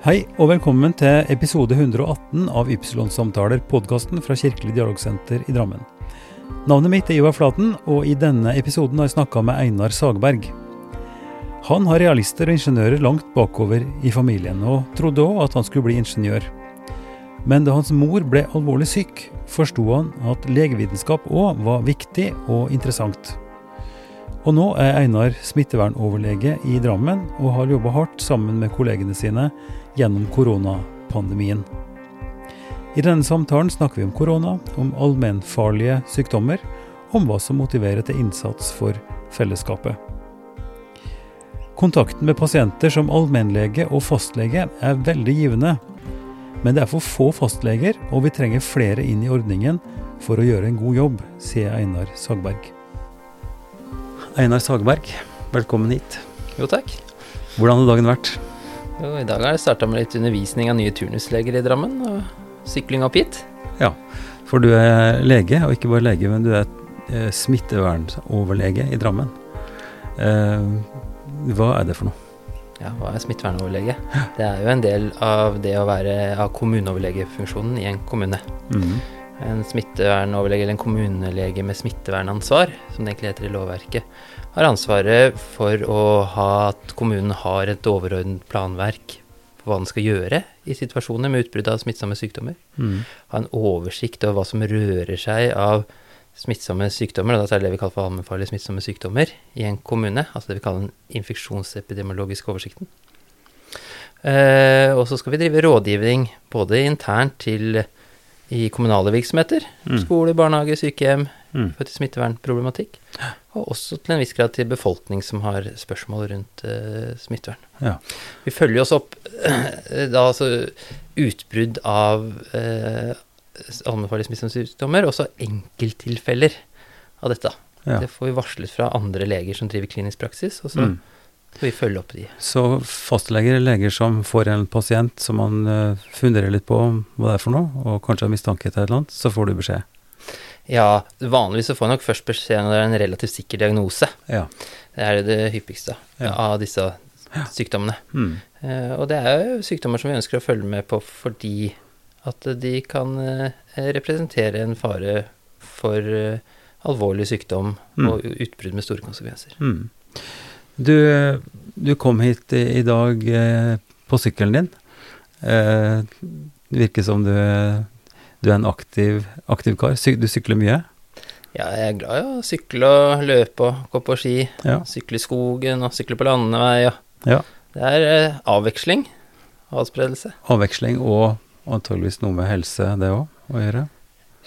Hei og velkommen til episode 118 av Ypsilon-samtaler, podkasten fra Kirkelig dialogsenter i Drammen. Navnet mitt er Ivar Flaten, og i denne episoden har jeg snakka med Einar Sagberg. Han har realister og ingeniører langt bakover i familien, og trodde òg at han skulle bli ingeniør. Men da hans mor ble alvorlig syk, forsto han at legevitenskap òg var viktig og interessant. Og nå er Einar smittevernoverlege i Drammen, og har jobba hardt sammen med kollegene sine gjennom koronapandemien. I denne samtalen snakker vi om korona, om allmennfarlige sykdommer, om hva som motiverer til innsats for fellesskapet. Kontakten med pasienter som allmennlege og fastlege er veldig givende. Men det er for få fastleger, og vi trenger flere inn i ordningen for å gjøre en god jobb, sier Einar Sagberg. Einar Sagberg, velkommen hit. Jo, takk. Hvordan har dagen vært? Jo, I dag har jeg starta med litt undervisning av nye turnusleger i Drammen, og sykling opp hit. Ja, for du er lege, og ikke bare lege, men du er eh, smittevernoverlege i Drammen. Eh, hva er det for noe? Ja, hva er smittevernoverlege? Det er jo en del av det å være av kommuneoverlegefunksjonen i en kommune. Mhm. En smittevernoverlege eller en kommunelege med smittevernansvar, som det egentlig heter i lovverket, har ansvaret for å ha at kommunen har et overordnet planverk på hva den skal gjøre i situasjoner med utbrudd av smittsomme sykdommer. Mm. Ha en oversikt over hva som rører seg av smittsomme sykdommer, og da er det det vi kaller for allmennfarlige smittsomme sykdommer i en kommune, altså det vi kaller den infeksjonsepidemiologiske oversikten. Eh, og så skal vi drive rådgivning både internt til i kommunale virksomheter, Mm. skole, barnehage, sykehjem, Mm. for til smittevernproblematikk, og også til en viss grad til befolkning som har spørsmål rundt uh, smittevern. Ja. Vi følger oss opp uh, da altså utbrudd av uh, allmennfarlige smittsomme sykdommer, også enkelttilfeller av dette. Ja. Det får vi varslet fra andre leger som driver klinisk praksis, og så Mm. får vi følge opp de. Så fastleger er leger som får en pasient som man uh, funderer litt på hva det er for noe, og kanskje har mistanke til et eller annet, så får du beskjed. Ja, vanligvis så får jeg nok først beskjed når det er en relativt sikker diagnose. Ja. Det er det hyppigste Ja. av disse sykdommene. Mm. Eh, og det er jo sykdommer som vi ønsker å følge med på fordi at de kan eh, representere en fare for eh, alvorlig sykdom Mm. og utbrudd med store konsekvenser. Mm. Du, du kom hit i, dag på sykkelen din. Det virker som du, du er en aktiv, aktiv kar. Du sykler mye? Ja, jeg er glad i å sykle og løpe og gå på ski. Ja. Sykle i skogen og sykle på landevei. Ja. ja. det er eh, avveksling og adspredelse. Avveksling og antageligvis noe med helse, det òg, å gjøre.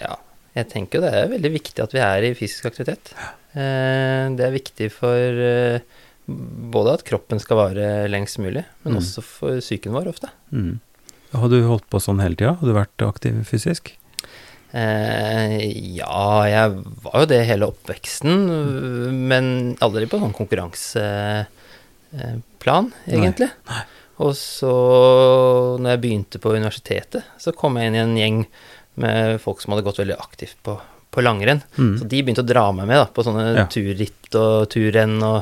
Ja, jeg tenker det er veldig viktig at vi er i fysisk aktivitet. Eh, det er viktig for eh, både at kroppen skal vare lengst mulig, men Mm. også for psyken vår ofte. Mm. Har du holdt på sånn hele tida? Har du vært aktiv fysisk? Eh, ja, jeg var jo det hele oppveksten, men aldri på sånn konkurranseplan, egentlig. Nei. Og så, når jeg begynte på universitetet, så kom jeg inn i en gjeng med folk som hadde gått veldig aktivt på, på langrenn. Mm. Så de begynte å dra meg med da, på sånne Ja. turritt og turrenn og,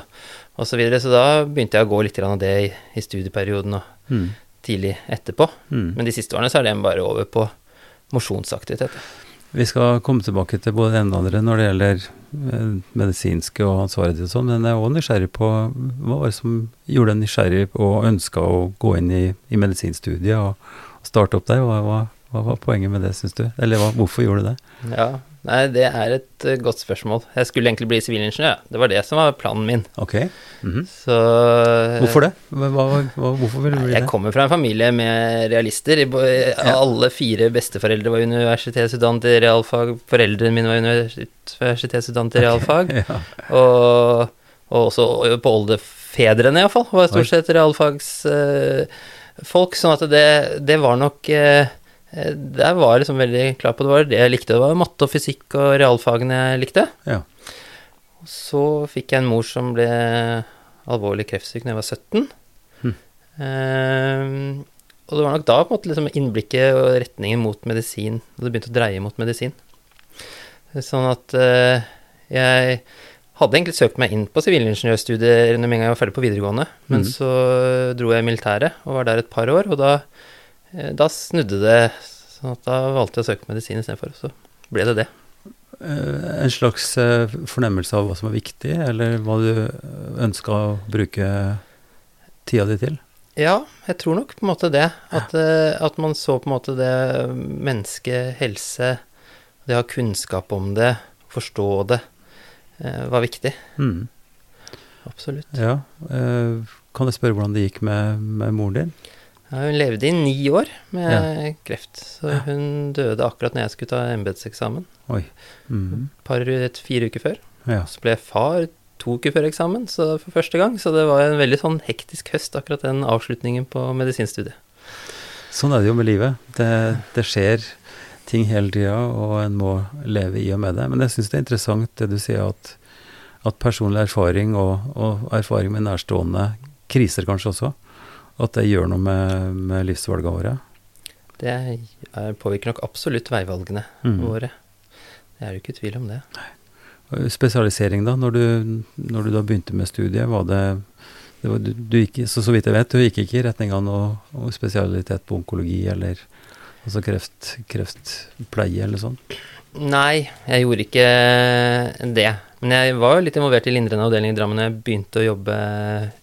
og så videre. Så da begynte jeg å gå litt av det i, i studieperioden og Mm. Tidlig etterpå. Mm. Men de siste årene så er det bare over på mosjonsaktivitet. Vi skal komme tilbake til både det ene og andre når det gjelder eh, medisinske og ansvaret ditt og sånn, men jeg er òg nysgjerrig på hva var det som gjorde deg nysgjerrig og ønska å gå inn i, i medisinstudiet og, og starte opp der? Hva, hva, hva var poenget med det, syns du? Eller hva, hvorfor gjorde du det? Ja, nei, det er et eh, godt spørsmål. Jeg skulle egentlig bli sivilingeniør. Det var det som var planen min. Ok. Mhm. Så Hvorfor det? Hva, hva, hvorfor ville du bli det? Jeg kommer fra en familie med realister. Alle fire besteforeldre var universitetsutdannet i realfag. Foreldrene mine var universitetsutdannet i realfag. Ja. Og, og også på oldefedrene, iallfall, var stort sett realfagsfolk. sånn at det, det var nok eh, eh, Der var jeg liksom veldig klar på det var det jeg likte. Det var matte og fysikk og realfagene jeg likte. Ja. Så fikk jeg en mor som ble alvorlig kreftsyk da jeg var 17. Hm. Eh, og det var nok da på en måte liksom innblikket og retningen mot medisin, og det begynte å dreie mot medisin. Sånn at eh, jeg hadde egentlig søkt meg inn på sivilingeniørstudier med en gang jeg var ferdig på videregående, men Mhm. så dro jeg i militæret og var der et par år, og da, eh, da snudde det, sånn at da valgte jeg å søke medisin istedenfor, så ble det det. Eh, En slags eh, fornemmelse av hva som er viktig, eller hva du ønska å bruke tida di til? Ja, jeg tror nok på en måte det. At, eh, at man så på en måte det menneske, helse, det å ha kunnskap om det, forstå det, eh, var viktig. Mm. Absolutt. Ja. eh, Kan jeg spørre hvordan det gikk med, med moren din? Ja, hun levde i ni år med kreft, så hun døde akkurat når jeg skulle ta embetseksamen. Mm. Par, et, fire uker før. Ja. Så ble jeg far to uker før eksamen så for første gang, så det var en veldig sånn hektisk høst, akkurat den avslutningen på medisinstudiet. Sånn er det jo med livet. Det, det skjer ting hele tida, og en må leve i og med det. Men jeg syns det er interessant det du sier, at, at personlig erfaring og, og erfaring med nærstående, kriser kanskje også, at det gjør noe med, med livsvalgene våre. Det er, påvirker nok absolutt veivalgene Mm. våre. Det er jo ikke tvil om det. Spesialisering, da. Når du, når du da begynte med studiet, var det, det var, du, du gikk, så, så vidt jeg vet, du gikk ikke i retning av noe spesialitet på onkologi eller altså kreft, kreftpleie eller sånn? Nei, jeg gjorde ikke det. Men jeg var jo litt involvert i lindrende avdeling i Drammen da jeg begynte å jobbe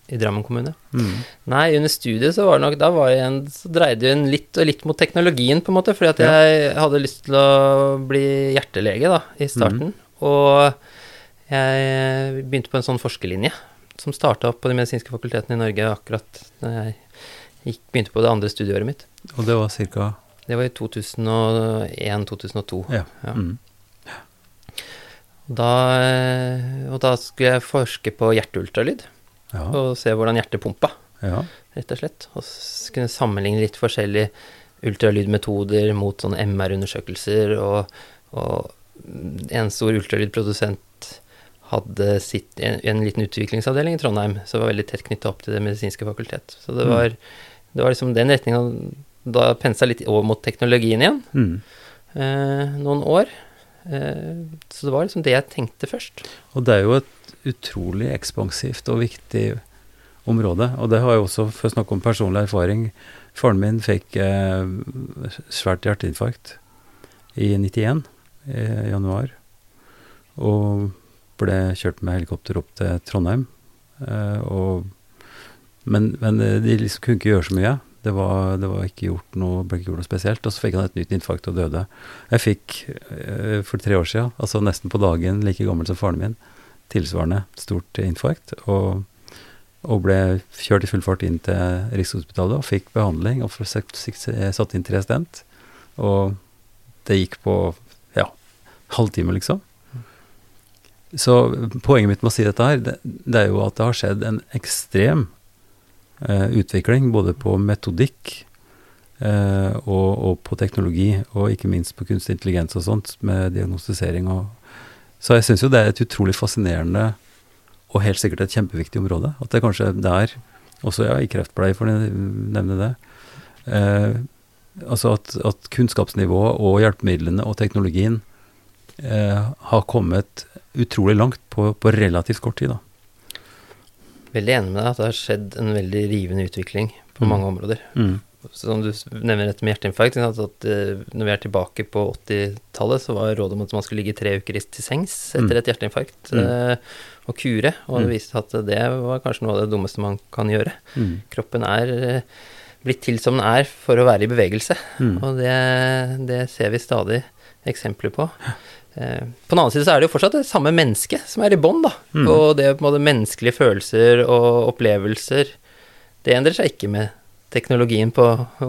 i Drammen kommune. Mm. Nei, under studiet så var det nok Da var jeg en, så dreide en litt og litt mot teknologien, på en måte, fordi at jeg hadde lyst til å bli hjertelege da, i starten. Og jeg begynte på en sånn forskerlinje som starta opp på de medisinske fakultetene i Norge akkurat da jeg gikk, begynte på det andre studieåret mitt. Og det var ca. Det var i 2001-2002. Ja. Ja. Mm. Da, og da skulle jeg forske på hjerteultralyd, Ja. og se hvordan hjertet pumpa, ja. rett og slett. Og kunne sammenligne litt forskjellige ultralydmetoder mot sånne MR-undersøkelser, og, og en stor ultralydprodusent hadde sitt, en, en liten utviklingsavdeling i Trondheim, som var veldig tett knytta opp til Det medisinske fakultet. Så det Mm. var, det var liksom den retninga Da pensa litt over mot teknologien igjen, Mm. eh, noen år. Eh, så det var liksom det jeg tenkte først. Og det er jo et utrolig ekspansivt og viktig område. Og det har jeg også, for å snakke om personlig erfaring Faren min fikk eh, svært hjerteinfarkt i 91, i januar. Og ble kjørt med helikopter opp til Trondheim. Eh, og, men, men de liksom kunne ikke gjøre så mye. Det var, det var ikke gjort noe, ble ikke gjort noe spesielt. Og så fikk han et nytt infarkt og døde. Jeg fikk eh, for tre år siden, altså nesten på dagen, like gammel som faren min, tilsvarende stort infarkt. Og, og ble kjørt i full fart inn til Rikshospitalet og fikk behandling. Og satt, satt inn tre stent. Og det gikk på ja, halvtime, liksom. Så poenget mitt med å si dette her, det, det er jo at det har skjedd en ekstrem eh, utvikling både på metodikk eh, og, og på teknologi, og ikke minst på kunstig intelligens og sånt, med diagnostisering og Så jeg syns jo det er et utrolig fascinerende og helt sikkert et kjempeviktig område. At det kanskje der, også ja, i kreftpleie, for å nevne det eh, Altså at, at kunnskapsnivået og hjelpemidlene og teknologien eh, har kommet utrolig langt på, på relativt kort tid, da. Veldig enig med deg at det har skjedd en veldig rivende utvikling på Mm. mange områder. Som du nevner dette med hjerteinfarkt, at, at eh, når vi er tilbake på 80-tallet, så var rådet om at man skulle ligge tre uker i- til sengs etter Mm. et hjerteinfarkt Mm. eh, og kure, og det Mm. viste at det var kanskje noe av det dummeste man kan gjøre. Mm. Kroppen er eh, blitt til som den er for å være i bevegelse, Mm. og det, det ser vi stadig eksempler på. Eh, På den annen side så er det jo fortsatt det samme mennesket som er i bånn, da. Mm. Og det på en måte menneskelige følelser og opplevelser, det endrer seg ikke med teknologien på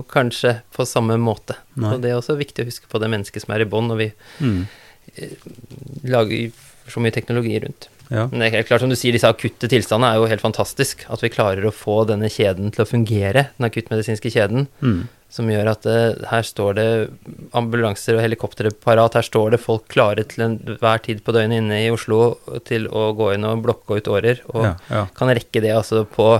kanskje på samme måte. Nei. Og det er også viktig å huske på det mennesket som er i bånn, når vi Mm. lager så mye teknologi rundt. Ja. Men det er helt klart, som du sier, disse akutte tilstandene er jo helt fantastisk. At vi klarer å få denne kjeden til å fungere, den akuttmedisinske kjeden. Mm. Som gjør at eh, her står det ambulanser og helikoptre parat. Her står det folk klare til enhver tid på døgnet inne i Oslo til å gå inn og blokke ut årer. Og Ja, ja. kan rekke det altså på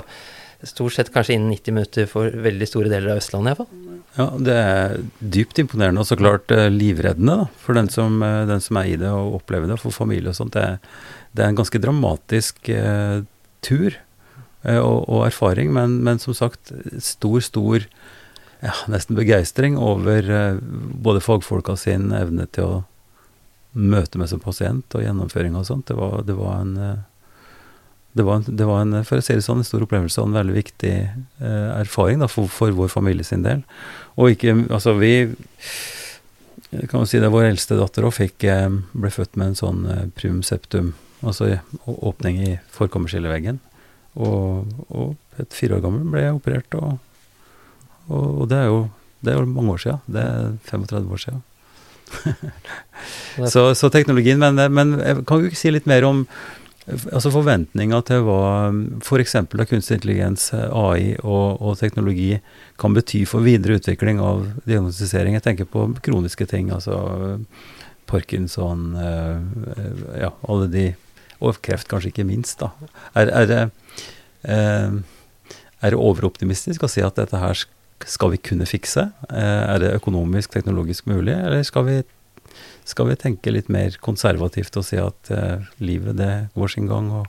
stort sett kanskje innen 90 minutter for veldig store deler av Østlandet iallfall. Ja, det er dypt imponerende og så klart eh, livreddende da, for den som, eh, den som, er i det og opplever det, for familie og sånt. Det, er, det er en ganske dramatisk eh, tur eh, og, og, erfaring, men, men, som sagt stor, stor ja, nesten begeistring over eh, både fagfolka sin evne til å møte meg som pasient og gjennomføring og sånt. Det var, det var en eh, det var, en, det var en, for å si det sånn, en stor opplevelse og en veldig viktig eh, erfaring da, for, for, vår familie sin del. Og ikke Altså, vi kan jo si det, vår eldste datter òg eh, ble født med en sånn eh, primum septum, altså åpning i forkommerskilleveggen. Og, og et fire år gammel ble jeg operert, og, og, og, det, er jo, det er jo mange år siden. Det er 35 år siden. så, så, teknologien, men, men kan du ikke si litt mer om altså forventninger til hva f.eks. kunstig intelligens, AI og, og, teknologi kan bety for videre utvikling av diagnostisering. Jeg tenker på kroniske ting, altså Parkinson, øh, ja, alle de Og kreft, kanskje ikke minst, da. Er, er, øh, er det overoptimistisk å si at dette her skal vi kunne fikse? Er det økonomisk, teknologisk mulig, eller skal vi skal vi tenke litt mer konservativt og si at uh, livet det går sin gang, og,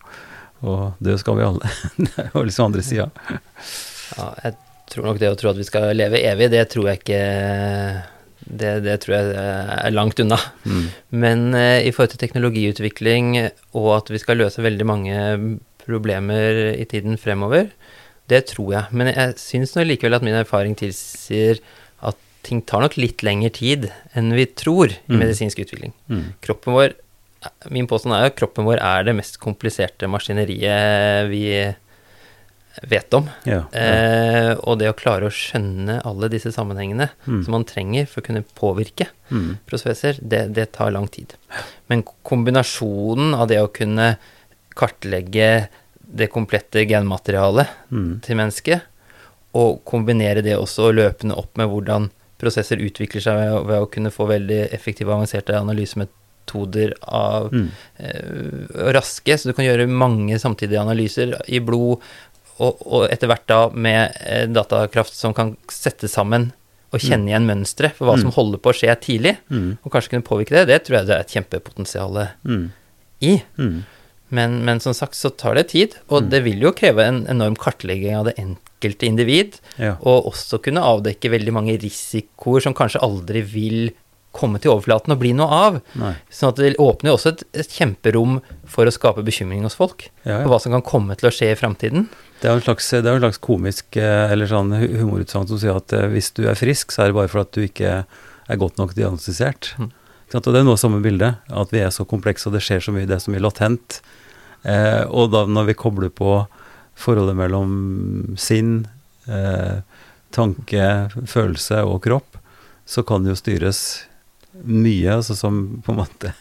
og dø skal vi alle. det er jo liksom andre sida. ja, jeg tror nok det å tro at vi skal leve evig, det tror jeg ikke det, det tror jeg er langt unna. Mm. Men uh, i forhold til teknologiutvikling og at vi skal løse veldig mange problemer i tiden fremover, det tror jeg. Men jeg syns likevel at min erfaring tilsier at ting tar nok litt lengre tid enn vi tror i mm. medisinsk utvikling. Mm. Kroppen vår Min påstand er at kroppen vår er det mest kompliserte maskineriet vi vet om. Ja, ja. Eh, og det å klare å skjønne alle disse sammenhengene mm. som man trenger for å kunne påvirke mm. prosesser, det, det, tar lang tid. Men kombinasjonen av det å kunne kartlegge det komplette genmaterialet mm. til mennesket, og kombinere det også løpende opp med hvordan prosesser utvikler seg ved, ved å kunne få veldig effektive avanserte analysemetoder av mm. eh, raske, så du kan gjøre mange samtidige analyser i blod, og, og etter hvert da med eh, datakraft som kan sette sammen og kjenne mm. igjen mønstre for hva mm. som holder på å skje tidlig, mm. og kanskje kunne påvirke det, det tror jeg det er et kjempepotensial mm. i. Mm. Men, men, som sagt så tar det tid, og det vil jo kreve en enorm kartlegging av det enkelte individ, ja. og også kunne avdekke veldig mange risikoer som kanskje aldri vil komme til overflaten og bli noe av. Nei. Sånn at det åpner jo også et, et, kjemperom for å skape bekymring hos folk ja, ja. på hva som kan komme til å skje i framtiden. Det er jo en slags, en slags komisk eh, eller sånn humorutsagn som sier at eh, hvis du er frisk, så er det bare for at du ikke er godt nok diagnostisert. Mm. Og det er noe samme bilde, at vi er så komplekse og det skjer så mye, det er så mye latent. Eh, og da når vi kobler på forholdet mellom sinn, eh, tanke, følelse og kropp, så kan det jo styres mye altså som på en måte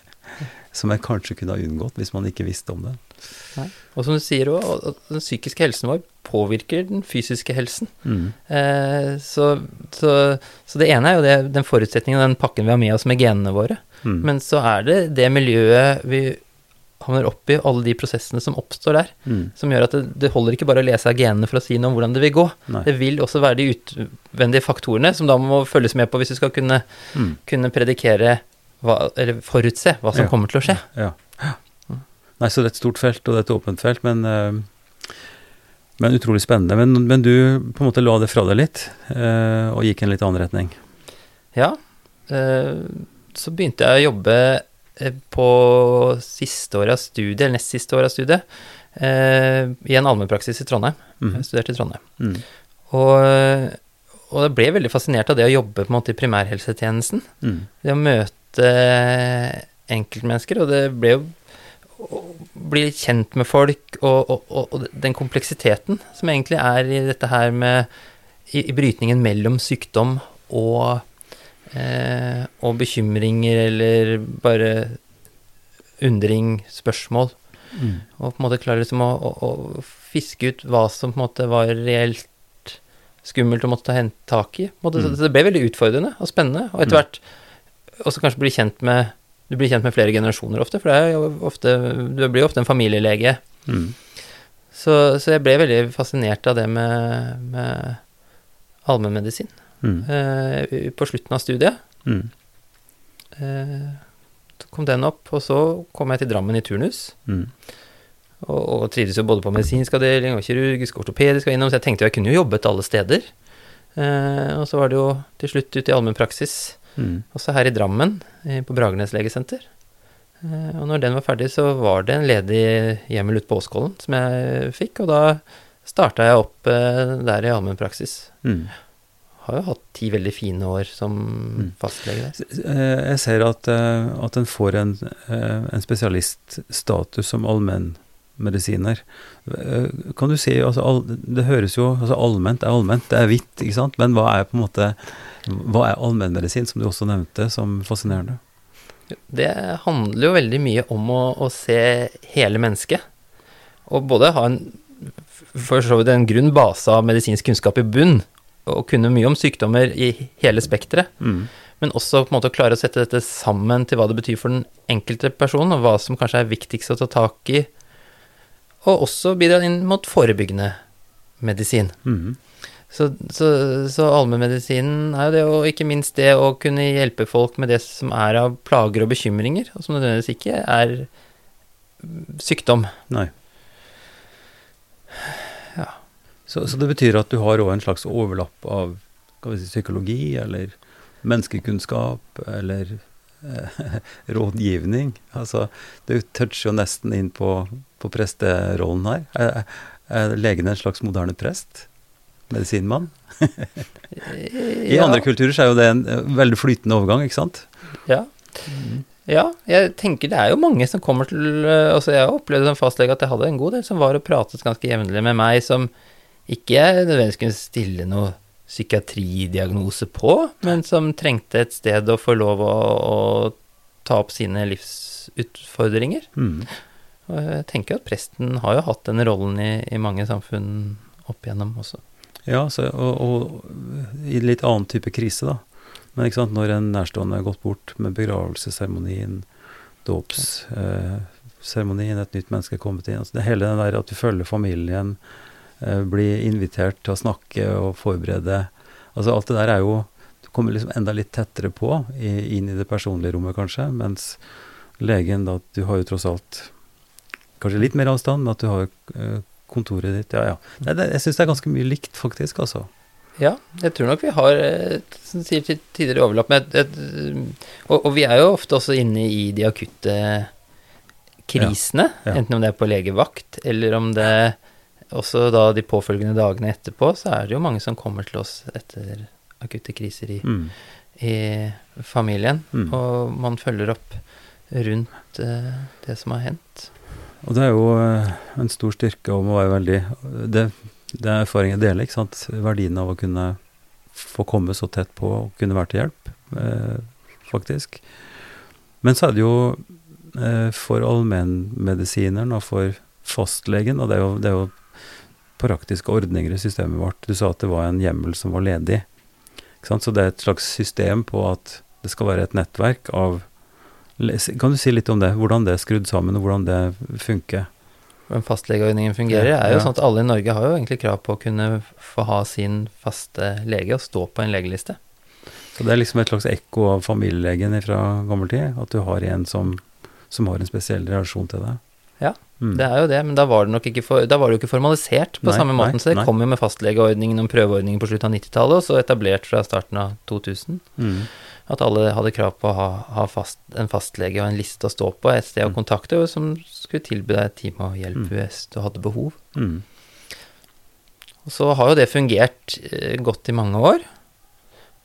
som jeg kanskje kunne ha unngått hvis man ikke visste om det. Nei. Og som du sier òg, den psykiske helsen vår påvirker den fysiske helsen. Mm. Eh, så, så, så, det ene er jo det, den forutsetningen, den pakken vi har med oss med genene våre. Mm. Men så er det det miljøet vi havner opp i alle de prosessene som oppstår der. Mm. Som gjør at det, det, holder ikke bare å lese av genene for å si noe om hvordan det vil gå. Nei. Det vil også være de utvendige faktorene som da må følges med på hvis du skal kunne, mm. kunne predikere hva, eller forutse hva som ja. kommer til å skje. Ja. ja. Nei, så det er et stort felt, og det er et åpent felt, men, uh, men utrolig spennende. Men, men, du på en måte la det fra deg litt, uh, og gikk i en litt annen retning? Ja. Uh, så begynte jeg å jobbe Eh, på siste året av studiet, eller nest siste året av studiet, eh, i en allmennpraksis i Trondheim. Mm. Jeg studerte i Trondheim. Mm. Og, og jeg ble veldig fascinert av det å jobbe på en måte i primærhelsetjenesten. Mm. Det å møte enkeltmennesker, og det ble jo bli kjent med folk, og, og, og, den kompleksiteten som egentlig er i dette her med i, i brytningen mellom sykdom og eh, og bekymringer eller bare undring, spørsmål. Mm. Og på en måte klare liksom å, å, å, fiske ut hva som på en måte var reelt skummelt å måtte ta tak i. Måte, mm. Så det ble veldig utfordrende og spennende, og etter mm. hvert også kanskje bli kjent med du blir kjent med flere generasjoner ofte, for ofte, du blir ofte en familielege. Mm. Så, så, jeg ble veldig fascinert av det med, med allmennmedisin. Mm. eh, på slutten av studiet. Mm. Eh, så kom den opp, og så kom jeg til Drammen i turnus. Mm. Og, og trivdes jo både på medisinsk avdeling og kirurgisk og ortopedisk og innom, så jeg tenkte jo jeg kunne jo jobbet alle steder. Eh, og så var det jo til slutt ut i allmennpraksis, Mm. også her i Drammen, eh, på Bragernes legesenter. Eh, og når den var ferdig, så var det en ledig hjemmel ute på Åskollen som jeg fikk, og da starta jeg opp eh, der i allmennpraksis. Mm. Har jo hatt ti veldig fine år som Mm. fastlege der. Jeg ser at, at en får en, en spesialiststatus som allmennmedisiner. Kan du si, altså, Det høres jo altså Allment er allment, det er hvitt, ikke sant? Men hva er på en måte Hva er allmennmedisin, som du også nevnte, som fascinerende? Det handler jo veldig mye om å, å se hele mennesket. Og både ha en for så vidt en grunn base av medisinsk kunnskap i bunn, og kunne mye om sykdommer i hele spekteret, Mm. men også på en måte klare å sette dette sammen til hva det betyr for den enkelte person, og hva som kanskje er viktigst å ta tak i, og også bidra inn mot forebyggende medisin. Mm. Så, så, så allmennmedisinen er jo det, og ikke minst det å kunne hjelpe folk med det som er av plager og bekymringer, og som nødvendigvis ikke er sykdom. Nei. Ja. Så, så det betyr at du har òg en slags overlapp av si, psykologi, eller menneskekunnskap, eller eh, rådgivning? Altså, du toucher jo nesten inn på, på presterollen her. Er, er legen en slags moderne prest? Medisinmann? I andre kulturer så er jo det en eh, veldig flytende overgang, ikke sant? Ja. ja, jeg tenker det er jo mange som kommer til eh, Altså, jeg opplevde som fastlege at jeg hadde en god del som var og pratet ganske jevnlig med meg, som ikke nødvendigvis kunne stille noe psykiatridiagnose på, men som trengte et sted å få lov å, å ta opp sine livsutfordringer. Mm. Og jeg tenker at presten har jo hatt den rollen i, i mange samfunn opp igjennom også. Ja, så, og, og i litt annen type krise, da. Men ikke sant, når en nærstående er gått bort med begravelsesseremonien, dåpsseremonien, et nytt menneske er kommet inn altså det Hele den der at du følger familien, eh, blir invitert til å snakke og forberede altså Alt det der er jo Du kommer liksom enda litt tettere på, i, inn i det personlige rommet, kanskje. Mens legen, da Du har jo tross alt kanskje litt mer avstand, men at du har eh, kontoret ditt Ja, ja. Nei, det, jeg syns det er ganske mye likt, faktisk, altså. Ja, jeg tror nok vi har, eh, som sier til tidligere overlapp med et, et, og, og vi er jo ofte også inne i de akutte krisene, Ja, ja. enten om det er på legevakt, eller om det også da de påfølgende dagene etterpå, så er det jo mange som kommer til oss etter akutte kriser i, Mm. i familien, Mm. og man følger opp rundt uh, det som har hendt. Og det er jo eh, en stor styrke og må være veldig Det, det er erfaring jeg deler, ikke sant. Verdien av å kunne få komme så tett på og kunne være til hjelp, eh, faktisk. Men så er det jo eh, for allmennmedisineren og for fastlegen, og det er, jo, det er jo praktiske ordninger i systemet vårt. Du sa at det var en hjemmel som var ledig. Ikke sant? Så det er et slags system på at det skal være et nettverk av Kan du si litt om det? Hvordan det er skrudd sammen, og hvordan det funker? Hvordan fastlegeordningen fungerer, er jo ja. sånn at alle i Norge har jo egentlig krav på å kunne få ha sin faste lege og stå på en legeliste. Så det er liksom et slags ekko av familielegen fra gammel tid? At du har en som, som har en spesiell relasjon til deg? Ja, Mm. Det er jo det, men da var det nok ikke, for, var det jo ikke formalisert på Nei, samme måten. nei, så det nei. kom jo med fastlegeordningen og prøveordningen på slutten av 90-tallet, og så etablert fra starten av 2000. Mm. At alle hadde krav på å ha, ha fast, en fastlege og en liste å stå på, et sted å Mm. kontakte, og som skulle tilby deg time og hjelp Mm. hvis du hadde behov. Mm. Og så har jo det fungert eh, godt i mange år.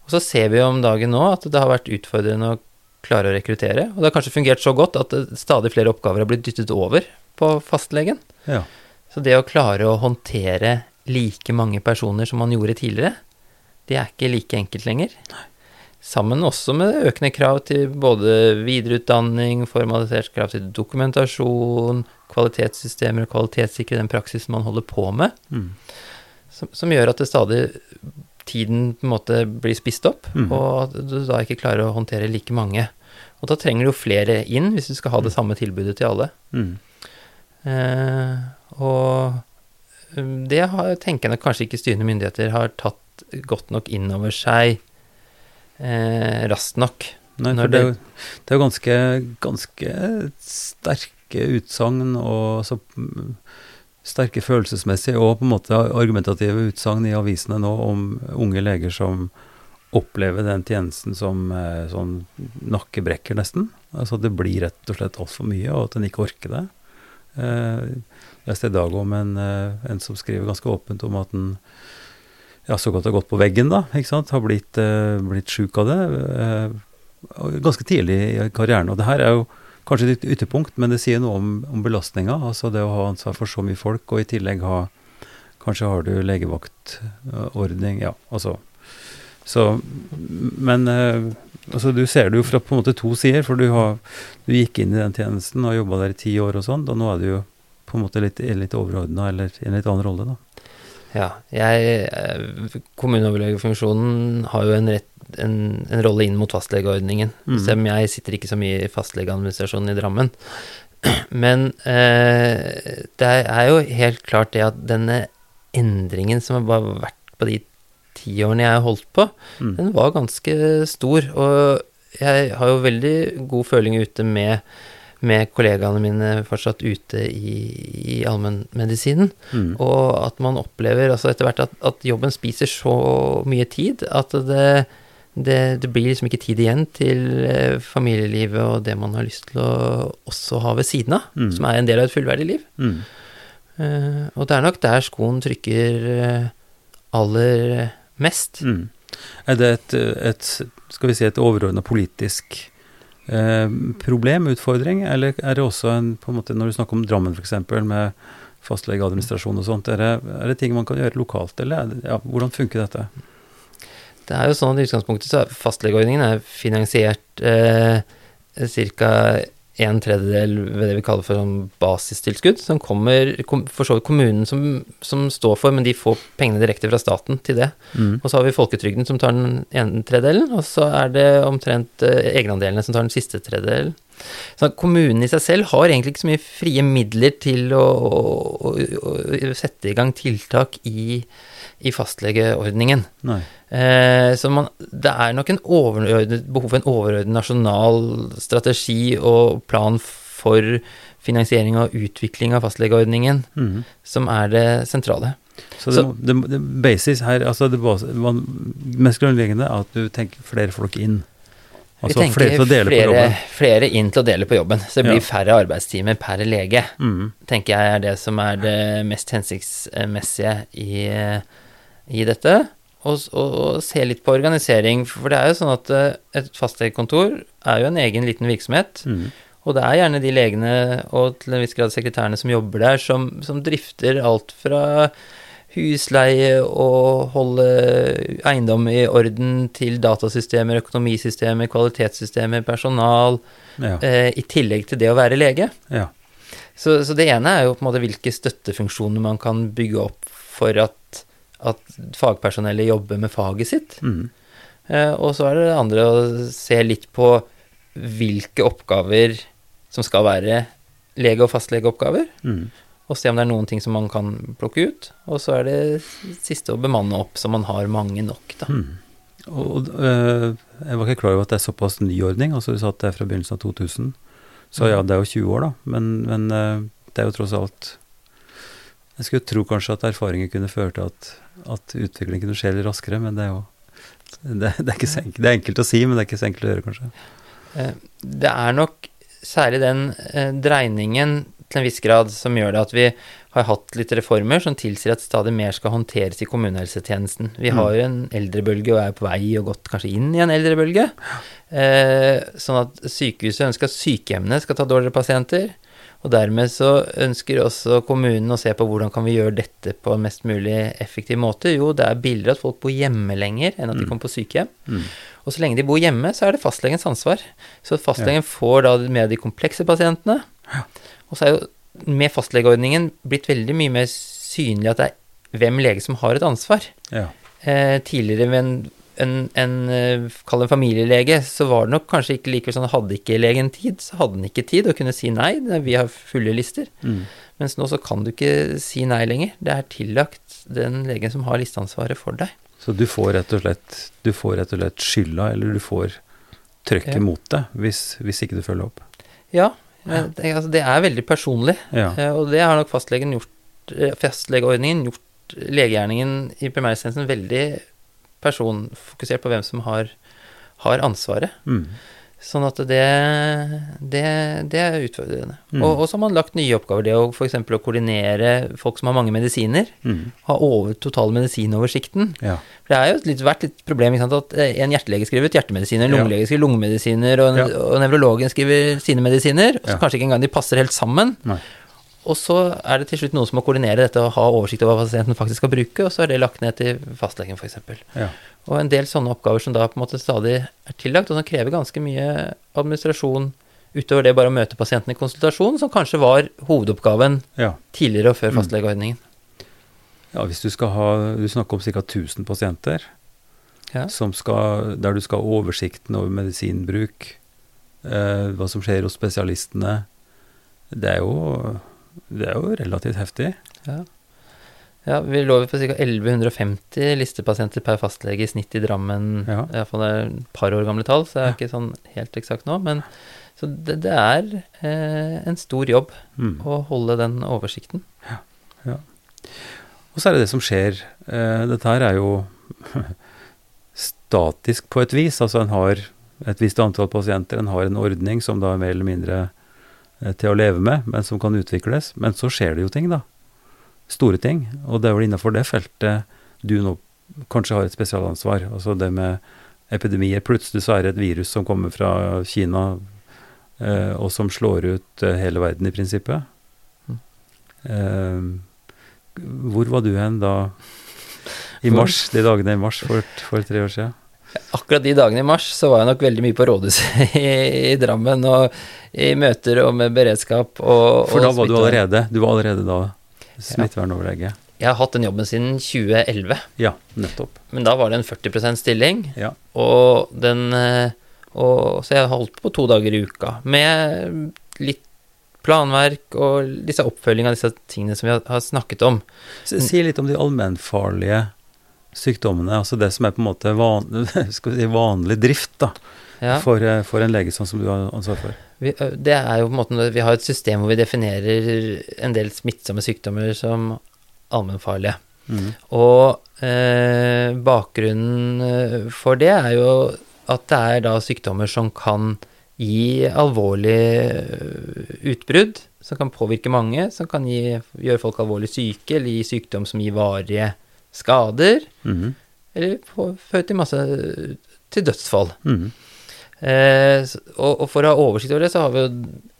Og så ser vi jo om dagen nå at det har vært utfordrende å klare å rekruttere. Og det har kanskje fungert så godt at eh, stadig flere oppgaver har blitt dyttet over på fastlegen. Ja. Så det å klare å håndtere like mange personer som man gjorde tidligere, det er ikke like enkelt lenger. Sammen også med økende krav til både videreutdanning, formalisert krav til dokumentasjon, kvalitetssystemer og kvalitetssikre den praksisen man holder på med, Mm. som, som gjør at det stadig tiden på en måte blir spist opp, mm. og at du da ikke klarer å håndtere like mange. Og da trenger du jo flere inn hvis du skal ha det samme tilbudet til alle. Mm. Eh, og um, det har, nok kanskje ikke styrende myndigheter har tatt godt nok inn over seg eh, raskt nok. Nei, for det det er jo ganske, ganske sterke utsagn og så mm, sterke følelsesmessige og på en måte argumentative utsagn i avisene nå om unge leger som opplever den tjenesten som eh, sånn nakkebrekker, nesten. Altså det blir rett og slett altfor mye, og at en ikke orker det. Eh, Jeg leste i dag om en, eh, en som skriver ganske åpent om at en ja, såkalt har gått på veggen, da. ikke sant? Har blitt, uh, blitt sjuk av det. Uh, ganske tidlig i karrieren. Og det her er jo kanskje et ytterpunkt, men det sier noe om, om belastninga. Altså det å ha ansvar for så mye folk, og i tillegg ha Kanskje har du legevaktordning, ja, altså. Så Men eh, altså du ser det jo fra på en måte to sider, for du, har, du gikk inn i den tjenesten og jobba der i ti år og sånn, og nå er du jo på en måte litt, litt overordna, eller i en litt annen rolle, da. Ja, jeg eh, Kommuneoverlegefunksjonen har jo en, rett, en, en rolle inn mot fastlegeordningen. Mm. Selv om jeg sitter ikke så mye i fastlegeadministrasjonen i Drammen. Men eh, det er jo helt klart det at denne endringen som har bare vært på de ti årene jeg har holdt på, Mm. den var ganske stor. Og jeg har jo veldig god føling ute med, med kollegaene mine fortsatt ute i, i allmennmedisinen. Mm. Og at man opplever altså etter hvert at, at jobben spiser så mye tid at det, det, det blir liksom ikke tid igjen til eh, familielivet og det man har lyst til å også ha ved siden av, Mm. som er en del av et fullverdig liv. Mm. Uh, og det er nok der skoen trykker eh, aller mest. Mm. Er det et, et skal vi si, et overordna politisk eh, problem, utfordring, eller er det også en, på en måte, når du snakker om Drammen f.eks., med fastlegeadministrasjon og sånt, er det, er det ting man kan gjøre lokalt, eller er ja, hvordan funker dette? Det er jo sånn at i utgangspunktet så er fastlegeordningen er finansiert eh, ca. en tredjedel ved det vi kaller for sånn basistilskudd, som kommer for så vidt kommunen som, som står for, men de får pengene direkte fra staten til det. Mm. Og så har vi folketrygden som tar den ene tredjedelen, og så er det omtrent eh, egenandelene som tar den siste tredjedelen. Så kommunen i seg selv har egentlig ikke så mye frie midler til å, å, å, å sette i gang tiltak i, i fastlegeordningen. Eh, så man, det er nok en behov for en overordnet nasjonal strategi og plan for finansiering og utvikling av fastlegeordningen mm. som er det sentrale. Så det, Så- det, det basis her, altså det man, mest grunnleggende er at du tenker flere folk inn. Altså Vi tenker flere flere, flere inn til å dele på jobben, så det blir Ja. færre arbeidstimer per lege. Mm. tenker jeg er det som er det mest hensiktsmessige i, i dette. Og, og, og se litt på organisering, for det er jo sånn at eh, et fastlegekontor er jo en egen liten virksomhet. Mm. Og det er gjerne de legene, og til en viss grad sekretærene som jobber der, som, som drifter alt fra husleie og holde eiendom i orden til datasystemer, økonomisystemer, kvalitetssystemer, personal, Ja. eh, i tillegg til det å være lege. ja. Så, så det ene er jo på en måte hvilke støttefunksjoner man kan bygge opp for at, at fagpersonellet jobber med faget sitt. Mm. Eh, og så er det det andre å se litt på hvilke oppgaver som skal være lege- og fastlegeoppgaver, Mm. Og se om det er noen ting som man kan plukke ut. Og så er det siste å bemanne opp så man har mange nok, da. Mm. Og, øh, jeg var ikke klar over at det er såpass ny ordning. altså Du sa at det er fra begynnelsen av 2000. Så ja, det er jo 20 år, da. Men, men øh, det er jo tross alt Jeg skulle tro kanskje at erfaringer kunne føre til at, at utviklingen kunne skje litt raskere, men det er jo det, det, er ikke så enkelt, det er enkelt å si, men det er ikke så enkelt å gjøre, kanskje. Eh, Det er nok særlig den eh, dreiningen til en viss grad som gjør det at vi har hatt litt reformer som tilsier at stadig mer skal håndteres i kommunehelsetjenesten. Vi Mm. har jo en eldrebølge og er på vei og gått kanskje inn i en eldrebølge. Eh, sånn at sykehuset ønsker at sykehjemmene skal ta dårligere pasienter. Og dermed så ønsker også kommunen å se på hvordan kan vi gjøre dette på en mest mulig effektiv måte. Jo, det er billigere at folk bor hjemme lenger enn at de Mm. kommer på sykehjem. Mm. Og så lenge de bor hjemme, så er det fastlegens ansvar. Så fastlegen får da med de komplekse pasientene. Og så er jo med fastlegeordningen blitt veldig mye mer synlig at det er hvem lege som har et ansvar. Ja. Eh, tidligere med en, en, en eh, kall det en familielege, så var det nok kanskje ikke likevel sånn hadde ikke legen tid, så hadde den ikke tid og kunne si nei, vi har fulle lister. Mm. Mens nå så kan du ikke si nei lenger. Det er tillagt den legen som har listeansvaret for deg. Så du får rett og slett, du får rett og slett skylda, eller du får trøkket Ja. mot det, hvis, hvis ikke du følger opp. Ja, altså, det er veldig personlig. Ja. Eh, Og det har nok fastlegen gjort, eh, fastlegeordningen gjort legegjerningen i primærhelsetjenesten veldig personfokusert på hvem som har, har ansvaret. Mm. Sånn at det, det, det er utfordrende. Mm. Og, så har man lagt nye oppgaver. Det å f.eks. å koordinere folk som har mange medisiner. Mm. Ha over total medisinoversikten. Ja. For det har jo litt, vært litt problem sant, at eh, en hjertelege skriver ut hjertemedisiner, en Ja. lungelege skriver lungemedisiner, og, Ja. og nevrologen skriver sine medisiner. Og så kanskje ikke engang de passer helt sammen. Nei. Og så er det til slutt noen som må koordinere dette og ha oversikt over hva pasienten faktisk skal bruke, og så er det lagt ned til fastlegen, f.eks. Ja. Og en del sånne oppgaver som da på en måte stadig er tillagt, og som krever ganske mye administrasjon utover det bare å møte pasienten i konsultasjon, som kanskje var hovedoppgaven ja. tidligere og før Mm. fastlegeordningen. Ja, hvis du skal ha Du snakker om ca. 1000 pasienter Ja. som skal, der du skal ha oversikten over medisinbruk, eh, hva som skjer hos spesialistene. Det er jo, det er jo relativt heftig. Ja. Ja, vi lå på ca. 1150 listepasienter per fastlege i snitt i Drammen. Ja. I hvert fall det er et par år gamle tall, så det er Ja. ikke sånn helt eksakt nå. Men så det, det er eh, en stor jobb Mm. å holde den oversikten. Og så er det det som skjer. Eh, dette her er jo statisk på et vis. Altså en har et visst antall pasienter, en har en ordning som da er mer eller mindre eh, til å leve med, men som kan utvikles. Men så skjer det jo ting, da. Store ting. Og det er vel innafor det feltet du nå kanskje har et spesialansvar. Altså det med epidemier. Plutselig så er det et virus som kommer fra Kina, eh, og som slår ut eh, hele verden i prinsippet. Mm. Eh, hvor var du hen da i mars, de dagene i mars for, for tre år siden? Akkurat de dagene i mars så var jeg nok veldig mye på rådhuset i, i Drammen, og i møter og med beredskap og For og da var du allerede Du var allerede da smittevernoverlege? Jeg har hatt den jobben siden 2011, Ja, nettopp. men da var det en 40% stilling. Ja. Og den eh, og, Så jeg holdt på to dager i uka med litt planverk og disse oppfølging av disse tingene som vi har, snakket om. Si, litt om de allmennfarlige sykdommene, altså det som er på en måte van, skal vi si, vanlig drift da, Ja, for, eh, for en lege sånn som du har ansvar for. vi, det er jo på en måte Vi har et system hvor vi definerer en del smittsomme sykdommer som allmennfarlige. Mm. Og eh, bakgrunnen eh, for det er jo at det er da sykdommer som kan gi alvorlige eh, utbrudd, som kan påvirke mange, som kan gi, gjøre folk alvorlig syke, eller gi sykdom som gir varige skader, mm. eller føre til masse til dødsfall. Mhm. Eh, og, og for å ha oversikt over det, så har vi jo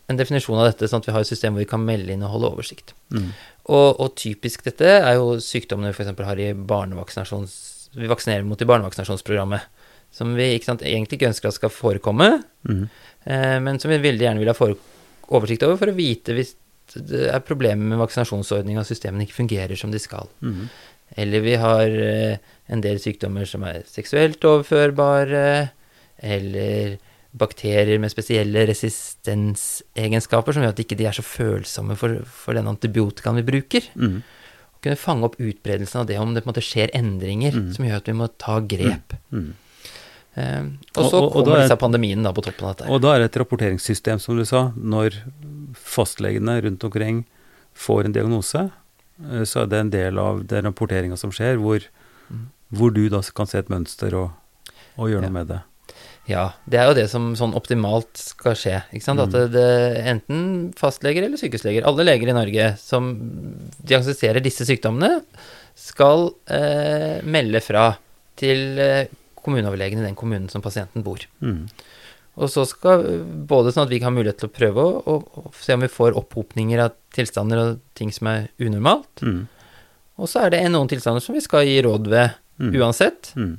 en definisjon av dette, sånn at vi har et system hvor vi kan melde inn og holde oversikt. Mm. Og, og typisk dette er jo sykdommene vi f.eks. har i barnevaksinasjons... Vi vaksinerer mot i barnevaksinasjonsprogrammet. Som vi ikke sant, egentlig ikke ønsker at skal forekomme, mm. eh, men som vi veldig gjerne vil ha oversikt over for å vite hvis det er problemer med vaksinasjonsordninga og systemene ikke fungerer som de skal. Mm. Eller vi har eh, en del sykdommer som er seksuelt overførbare, eller bakterier med spesielle resistensegenskaper som gjør at de ikke er så følsomme for, for den antibiotikaen vi bruker. Mm. Kunne fange opp utbredelsen av det om det på en måte skjer endringer Mm. som gjør at vi må ta grep. Mm. Eh, Og- og så og- og da kommer er- disse pandemiene på toppen av dette. Og da er det et rapporteringssystem, som du sa. Når fastlegene rundt omkring får en diagnose, eh, så er det en del av den rapporteringa som skjer, hvor, Mhm. hvor du da kan se et mønster og, og gjøre Ja. noe med det. Ja, det er jo det som sånn optimalt skal skje. Ikke sant? At det, Mm. det enten fastleger eller sykehusleger, alle leger i Norge som diagnostiserer disse sykdommene, skal eh, melde fra til eh, kommuneoverlegen i den kommunen som pasienten bor. Mm. Og så skal både sånn at vi kan ha mulighet til å prøve å, å, se om vi får opphopninger av tilstander og ting som er unormalt. Mm. Og så er det noen tilstander som vi skal gi råd ved Mhm. uansett. Mhm.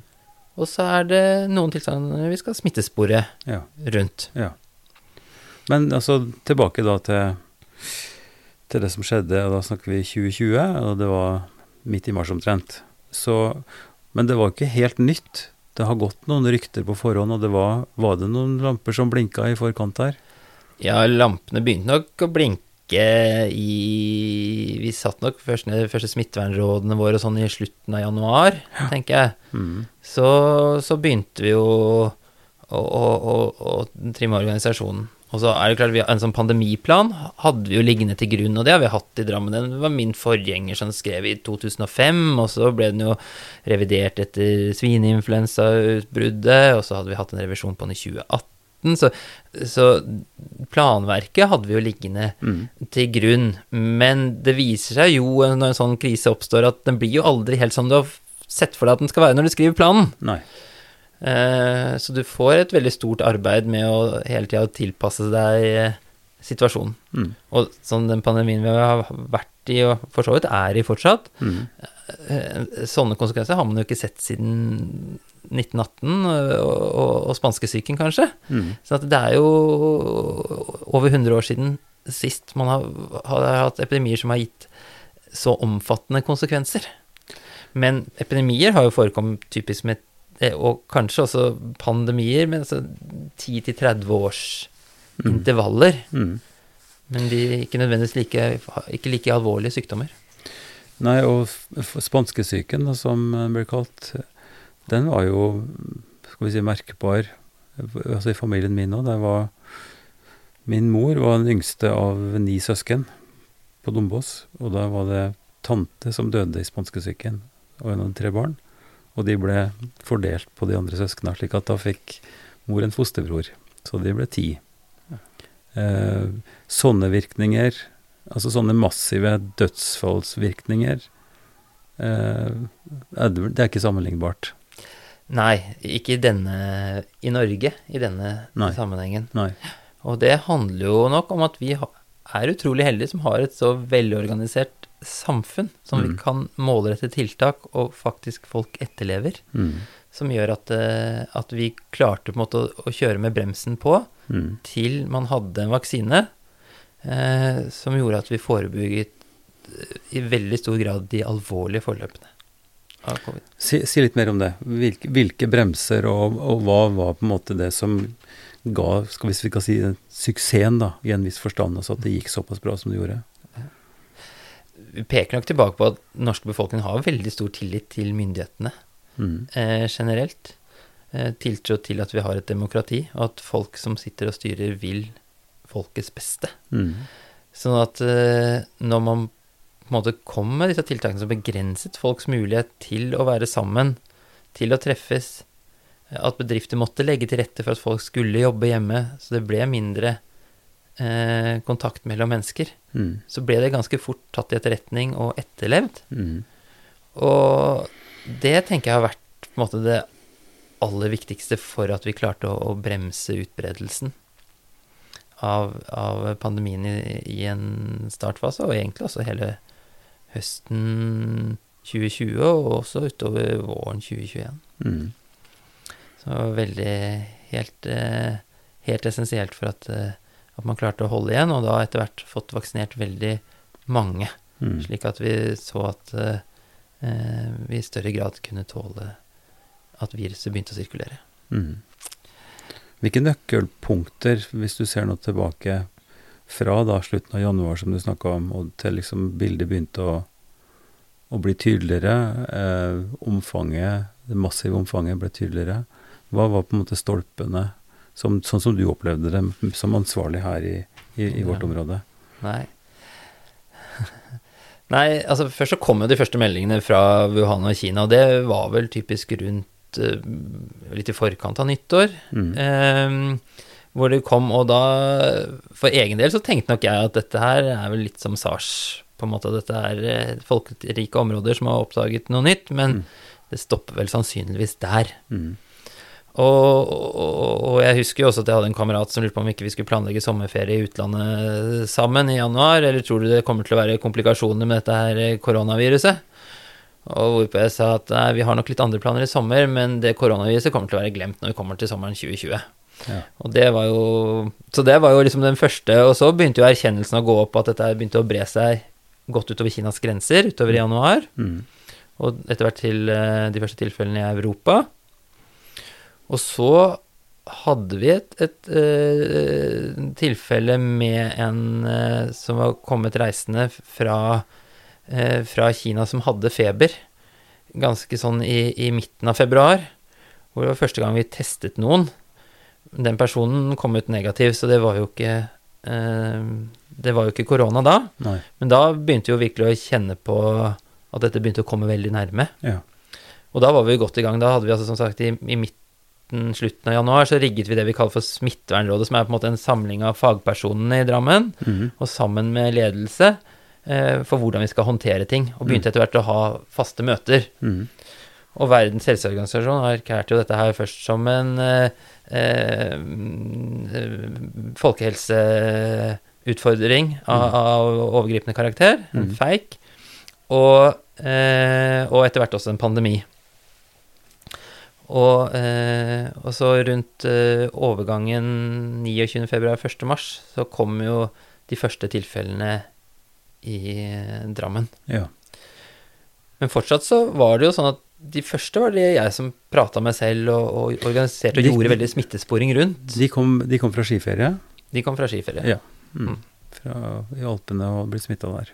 Og så er det noen tilstander vi skal smittespore Ja. rundt. Men altså, tilbake da til, til det som skjedde, og da snakker vi 2020, og det var midt i mars omtrent. Så, men det var ikke helt nytt. Det har gått noen rykter på forhånd, og det var, var det noen lamper som blinka i forkant her? Ja, lampene begynte nok å blinke ikke i Vi satt nok først ned de første smittevernrådene våre sånn i slutten av januar, tenker jeg. Mm. Så, så begynte vi jo å, å, å, å trimme organisasjonen. Og så er det klart, vi, En sånn pandemiplan hadde vi jo liggende til grunn, og det har vi hatt i Drammen. Den var min forgjenger som skrev i 2005, og så ble den jo revidert etter svineinfluensautbruddet, og så hadde vi hatt en revisjon på den i 2018. Så, så planverket hadde vi jo liggende Mm. til grunn. Men det viser seg jo når en sånn krise oppstår, at den blir jo aldri helt som du har sett for deg at den skal være når du skriver planen. Nei. Eh, så du får et veldig stort arbeid med å hele tida tilpasse deg eh, situasjonen. Mm. Og sånn den pandemien vi har vært i, og for så vidt er i fortsatt, Mm. Eh, sånne konsekvenser har man jo ikke sett siden 1918, og, og, og spanskesyken kanskje. Mm. Så det er jo over 100 år siden sist man har, har hatt epidemier som har gitt så omfattende konsekvenser. Men epidemier har jo forekommet typisk med eh, Og kanskje også pandemier med altså 10-30 års Mm. intervaller. Mm. Men de ikke nødvendigvis like, ikke like alvorlige sykdommer. Nei, og spanskesyken, som den ble kalt, den var jo, skal vi si, merkbar. Altså i familien min òg. Min mor var den yngste av ni søsken på Dombås. Og da var det tante som døde i spanskesyken, og hun hadde tre barn. Og de ble fordelt på de andre søsknene, slik at da fikk mor en fosterbror. Så de ble ti. Eh, sånne virkninger, altså sånne massive dødsfallsvirkninger, eh, det er ikke sammenlignbart. Nei, ikke i denne I Norge, i denne Nei. sammenhengen. Nei. Og det handler jo nok om at vi er utrolig heldige som har et så velorganisert samfunn, som vi Mm. kan målrette tiltak, og faktisk folk etterlever. Mm. Som gjør at, eh, at vi klarte på en måte å, å kjøre med bremsen på Mm. til man hadde en vaksine eh, som gjorde at vi forebygget eh, i veldig stor grad de alvorlige forløpene av covid. Si, si litt mer om det. Hvilke, hvilke bremser, og, og hva var på en måte det som ga, skal hvis vi kan si, suksessen, da, i en viss forstand, altså at det gikk såpass bra som det gjorde? Vi peker nok tilbake på at den norske befolkningen har veldig stor tillit til myndighetene. Mm. eh, generelt. Eh, tiltro til at vi har et demokrati, og at folk som sitter og styrer, vil folkets beste. Mm. Sånn at eh, når man på en måte kom med disse tiltakene som begrenset folks mulighet til å være sammen, til å treffes, at bedrifter måtte legge til rette for at folk skulle jobbe hjemme, så det ble mindre eh, kontakt mellom mennesker, Mm. så ble det ganske fort tatt i etterretning og etterlevd. Mm. Og det tenker jeg har vært på en måte det aller viktigste for at vi klarte å, å bremse utbredelsen av, av pandemien i, i en startfase, og egentlig også hele høsten 2020, og også utover våren 2021. Mm. Så veldig helt, eh, helt essensielt for at, eh, at man klarte å holde igjen, og da etter hvert fått vaksinert veldig mange. Mm. Slik at vi så at eh, eh, vi i større grad kunne tåle at viruset begynte å sirkulere. Mm. Hvilke nøkkelpunkter, hvis du ser noe tilbake fra da slutten av januar, som du snakka om, og til liksom bildet begynte å, å bli tydeligere, eh, omfanget, det massive omfanget ble tydeligere, hva var på en måte stolpene, som, sånn som du opplevde det som ansvarlig her i, i, i vårt Ja. område? Nei. Nei, altså først så kom jo de første meldingene fra Wuhan og Kina, og det var vel typisk rundt eh, litt i forkant av nyttår. Mm. Eh, hvor det kom, og da For egen del så tenkte nok jeg at dette her er vel litt som SARS, på en måte. Dette er eh, folkerike områder som har oppdaget noe nytt, men Mm. det stopper vel sannsynligvis der. Mm. Og, og, og jeg husker jo også at jeg hadde en kamerat som lurte på om ikke vi skulle planlegge sommerferie i utlandet sammen i januar, eller tror du det kommer til å være komplikasjoner med dette her eh, koronaviruset? Og hvorpå jeg sa at vi har nok litt andre planer i sommer, men det koronaviruset kommer til å være glemt når vi kommer til sommeren 2020. Ja. Og det var jo Så det var jo liksom den første, og så begynte jo erkjennelsen å gå opp at dette begynte å bre seg godt utover Kinas grenser utover i januar, Mm. og etter hvert til eh, de første tilfellene i Europa. Og så hadde vi et, et et tilfelle med en eh, som var kommet reisende fra, eh, fra Kina som hadde feber, ganske sånn i, i midten av februar, hvor det var første gang vi testet noen. Den personen kom ut negativ, så det var jo ikke eh, Det var jo ikke korona da, Nei. men da begynte vi jo virkelig å kjenne på at dette begynte å komme veldig nærme. Ja. Og da var vi godt i gang. Da hadde vi altså som sagt i, i midten, slutten av januar, så rigget vi det vi kaller for Smittevernrådet, som er på en måte en samling av fagpersonene i Drammen, Mhm. og sammen med ledelse, for hvordan vi skal håndtere ting. Og begynte etter hvert å ha faste møter. Mm. Og Verdens helseorganisasjon har erklært jo dette her først som en eh, eh, mm, folkehelseutfordring av, av overgripende karakter, en Mhm. feik, og, eh, og etter hvert også en pandemi. Og, eh, og så rundt eh, overgangen 29. februar 1. mars, så kom jo de første tilfellene i Drammen. Ja. Men fortsatt så var det jo sånn at de første var det jeg som prata med selv og, og organiserte og De- gjorde veldig smittesporing rundt. De, kom, de kom fra skiferie? De kom fra skiferie. Ja. Mm. Mm. Fra i Alpene og ble smitta der.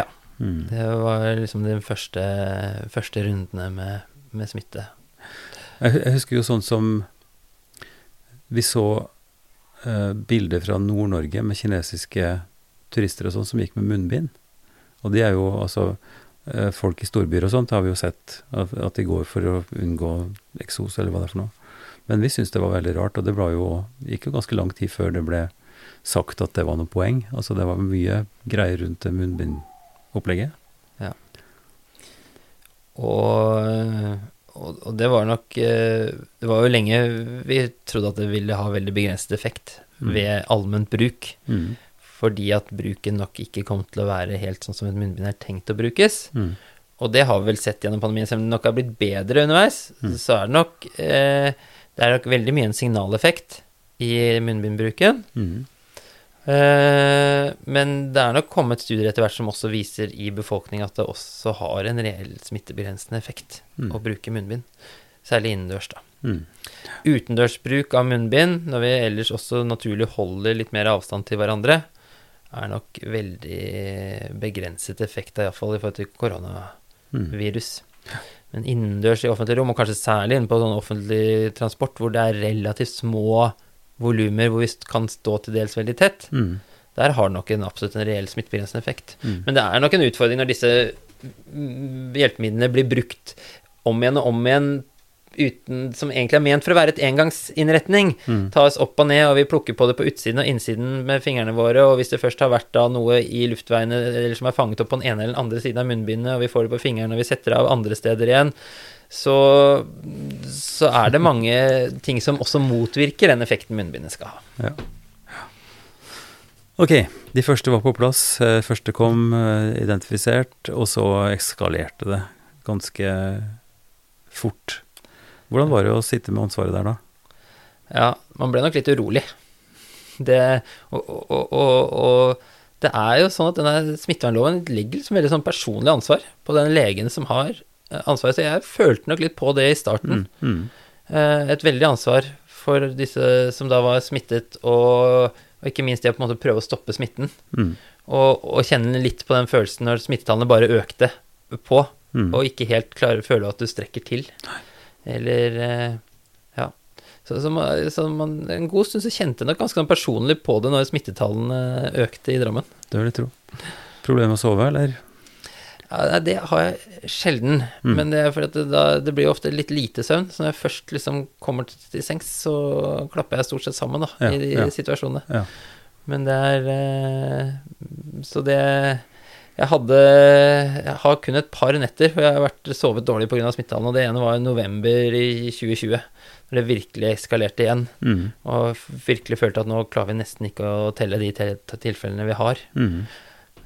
Ja. Mm. Det var liksom de første, første rundene med, med smitte. Jeg, jeg husker jo sånn som Vi så uh, bilder fra Nord-Norge med kinesiske turister og sånn som gikk med munnbind. Og de er jo altså eh, Folk i storbyer og sånt har vi jo sett at, de går for å unngå eksos, eller hva det er for noe. Men vi syntes det var veldig rart, og det jo, gikk jo ganske lang tid før det ble sagt at det var noe poeng. Altså det var mye greier rundt det munnbindopplegget. Og, og, og det var nok eh, Det var jo lenge vi trodde at det ville ha veldig begrenset effekt Mm. ved allment bruk. Mm. Fordi at bruken nok ikke kom til å være helt sånn som et munnbind er tenkt å brukes. Mm. Og det har vi vel sett gjennom pandemien, selv om det nok har blitt bedre underveis. Mm. Så er det nok eh, Det er nok veldig mye en signaleffekt i munnbindbruken. Mm. Eh, men det er nok kommet studier etter hvert som også viser i befolkningen at det også har en reell smittebegrensende effekt Mm. å bruke munnbind. Særlig innendørs, da. Mm. Utendørsbruk av munnbind, når vi ellers også naturlig holder litt mer avstand til hverandre, er nok veldig begrenset effekt, iallfall i forhold til koronavirus. Mm. Men innendørs i offentlige rom, og kanskje særlig inne på sånn offentlig transport, hvor det er relativt små volumer, hvor vi kan stå til dels veldig tett, Mm. der har det nok en absolutt en reell smittebegrensende effekt. Mm. Men det er nok en utfordring når disse hjelpemidlene blir brukt om igjen og om igjen uten, som egentlig er ment for å være et engangsinnretning. Mm. Tas opp og ned, og vi plukker på det på utsiden og innsiden med fingrene våre, og hvis det først har vært da noe i luftveiene eller som er fanget opp på den ene eller den andre siden av munnbindet, og vi får det på fingrene og vi setter det av andre steder igjen, så, så er det mange ting som også motvirker den effekten munnbindet skal ha. Ja. Ok, de første var på plass. eh, Første kom eh, identifisert, og så eskalerte det ganske fort. Hvordan var det å sitte med ansvaret der da? Ja, man ble nok litt urolig. Det, og, og, og, og det er jo sånn at denne smittevernloven legger liksom veldig sånn personlig ansvar på den legen som har eh, ansvaret. Så jeg følte nok litt på det i starten. Mm. Mm. Eh, Et veldig ansvar for disse som da var smittet, og, ikke minst det å på en måte prøve å stoppe smitten. Mm. Og, og kjenne litt på den følelsen når smittetallene bare økte på, Mm. og ikke helt klare føle at du strekker til. Eller eh, Ja. Så, så, man, så man, en god stund så kjente jeg nok ganske sånn personlig på det når smittetallene økte i Drammen. Det vil jeg tro. Problemer med å sove, eller? Ja, det har jeg sjelden, Mm. men det det, da, det blir ofte litt lite søvn. Så når jeg først liksom kommer til, til sengs, så klapper jeg stort sett sammen da, Ja, i de ja. situasjonene. Men det er eh, Så det Jeg hadde Jeg har kun et par netter hvor jeg har vært sovet dårlig pga. smittetallene, og det ene var i november i 2020. Når det virkelig eskalerte igjen, Mm. og virkelig følte at nå klarer vi nesten ikke å telle de tilfellene vi har. Mm.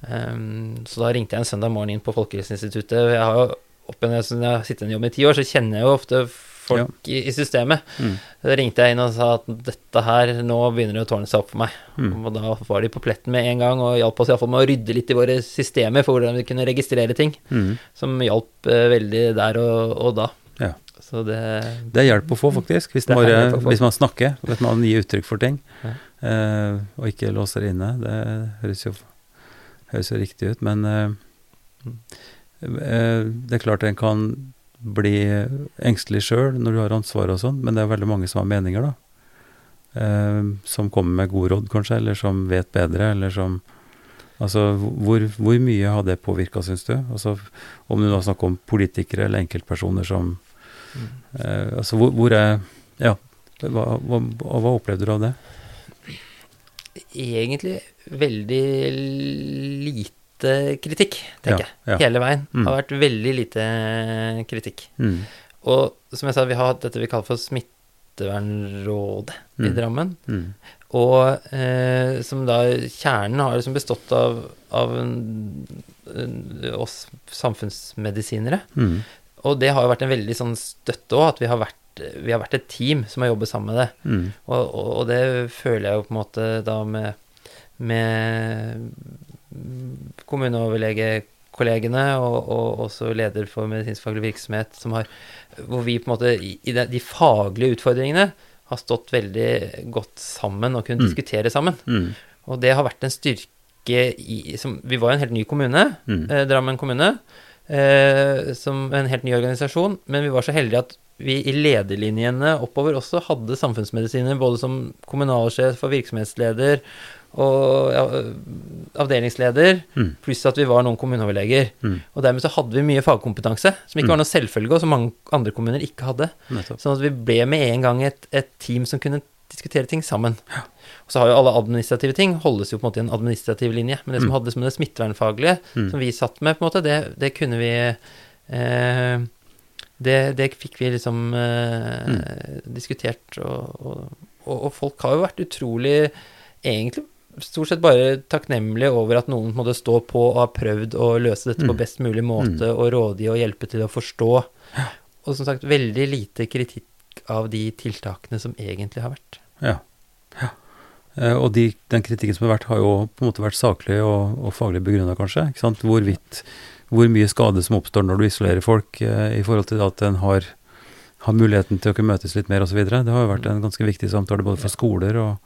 Um, så da ringte jeg en søndag morgen inn på Folkehelseinstituttet. Jeg har jo opp igjen, jeg har sittet i en jobb i ti år, så kjenner jeg jo ofte folk i, i systemet. Mm. Da ringte jeg inn og sa at dette her, nå begynner det å tårne seg opp for meg. Mm. Og da var de på pletten med en gang og hjalp oss iallfall med å rydde litt i våre systemer for hvordan vi kunne registrere ting. Mm. Som hjalp eh, veldig der og, og da. Ja. Så det Det er hjelp å få, faktisk, hvis, man, få. hvis man snakker. Hvis man gir uttrykk for ting, Ja. eh, og ikke låser inne. Det høres jo, høres jo riktig ut, men eh, Mm. eh, det er klart en kan bli engstelig sjøl når du har ansvar og sånn, men det er veldig mange som har meninger, da. Eh, som kommer med gode råd, kanskje, eller som vet bedre, eller som Altså, hvor, hvor mye har det påvirka, syns du? Altså, om du nå snakker om politikere eller enkeltpersoner som Mm. Eh, altså hvor, hvor er Ja, hva, hva, hva opplevde du av det? Egentlig veldig lite kritikk, tenker jeg. Ja, jeg. Hele veien. Mm. har vært veldig lite kritikk. Mm. Og som jeg sa, vi har hatt dette vi kaller for Smittevernrådet i Mm. Drammen. Mm. Og eh, som da kjernen har liksom bestått av, av en, oss samfunnsmedisinere. Mm. Og det har jo vært en veldig sånn støtte òg, at vi har, vært, vi har vært et team som har jobbet sammen med det. Mm. Og, og, og det føler jeg jo på en måte da med, med kommuneoverlegekollegene og, og også leder for medisinskfaglig virksomhet, som har, hvor vi på en måte i, de, de faglige utfordringene har stått veldig godt sammen og kunnet Mm. diskutere sammen. Mm. Og det har vært en styrke i som, Vi var jo en helt ny kommune, Mm. eh, Drammen kommune, eh, som en helt ny organisasjon, men vi var så heldige at vi i lederlinjene oppover også hadde samfunnsmedisiner, både som kommunalsjef og virksomhetsleder og ja, avdelingsleder, Mm. pluss at vi var noen kommuneoverleger. Mm. Og dermed så hadde vi mye fagkompetanse, som ikke Mm. var noe selvfølge, og som mange andre kommuner ikke hadde. Nettopp. Sånn at vi ble med en gang et, et team som kunne diskutere ting sammen. Og så har jo alle administrative ting holdes jo på en måte i en administrativ linje, men det som Mm. hadde som det smittevernfaglige, Mm. som vi satt med, på en måte, det, det kunne vi eh, det, det fikk vi liksom eh, Mm. diskutert, og, og, og, og folk har jo vært utrolig egentlig stort sett bare takknemlig over at noen måtte stå på og har prøvd å løse dette på Mm. best mulig måte, og rådgi og hjelpe til å forstå. Og som sagt, veldig lite kritikk av de tiltakene som egentlig har vært. Ja. ja. Eh, og de, den kritikken som har vært, har jo på en måte vært saklig og, og faglig begrunna, kanskje. Ikke sant? Hvorvidt Hvor mye skade som oppstår når du isolerer folk, eh, i forhold til at en har, har muligheten til å kunne møtes litt mer osv. Det har jo vært en ganske viktig samtale både for skoler og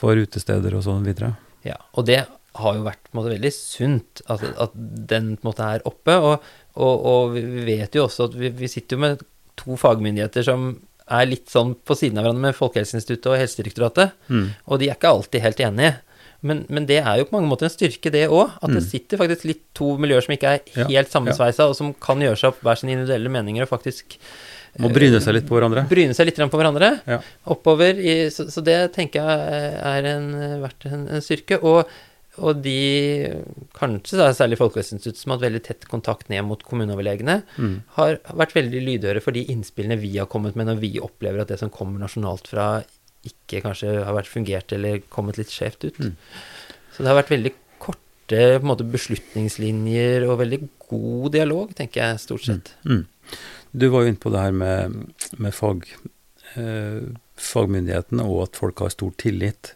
for utesteder og sånn videre. Ja, og det har jo vært på en måte veldig sunt at, at den måte er oppe. Og, og, og vi vet jo også at vi, vi sitter jo med to fagmyndigheter som er litt sånn på siden av hverandre med Folkehelseinstituttet og Helsedirektoratet, Mm. og de er ikke alltid helt enige. Men, men det er jo på mange måter en styrke, det òg. At det Mm. sitter faktisk litt to miljøer som ikke er Ja, helt ja. og som kan gjøre seg opp hver sine individuelle meninger og faktisk Må bryne seg litt på hverandre. bryne seg litt på hverandre Ja. oppover. I, så, så det tenker jeg er en, vært en, en styrke. Og, og de, kanskje da, særlig Folkehelseinstituttet, som har hatt veldig tett kontakt ned mot kommuneoverlegene, Mm. har vært veldig lydhøre for de innspillene vi har kommet med når vi opplever at det som kommer nasjonalt fra, ikke kanskje har vært fungert eller kommet litt skjevt ut. Mm. Så det har vært veldig korte måte, beslutningslinjer og veldig god dialog, tenker jeg, stort sett. Mm. Du var jo inne på det her med, med fag, eh, fagmyndighetene, og at folk har stor tillit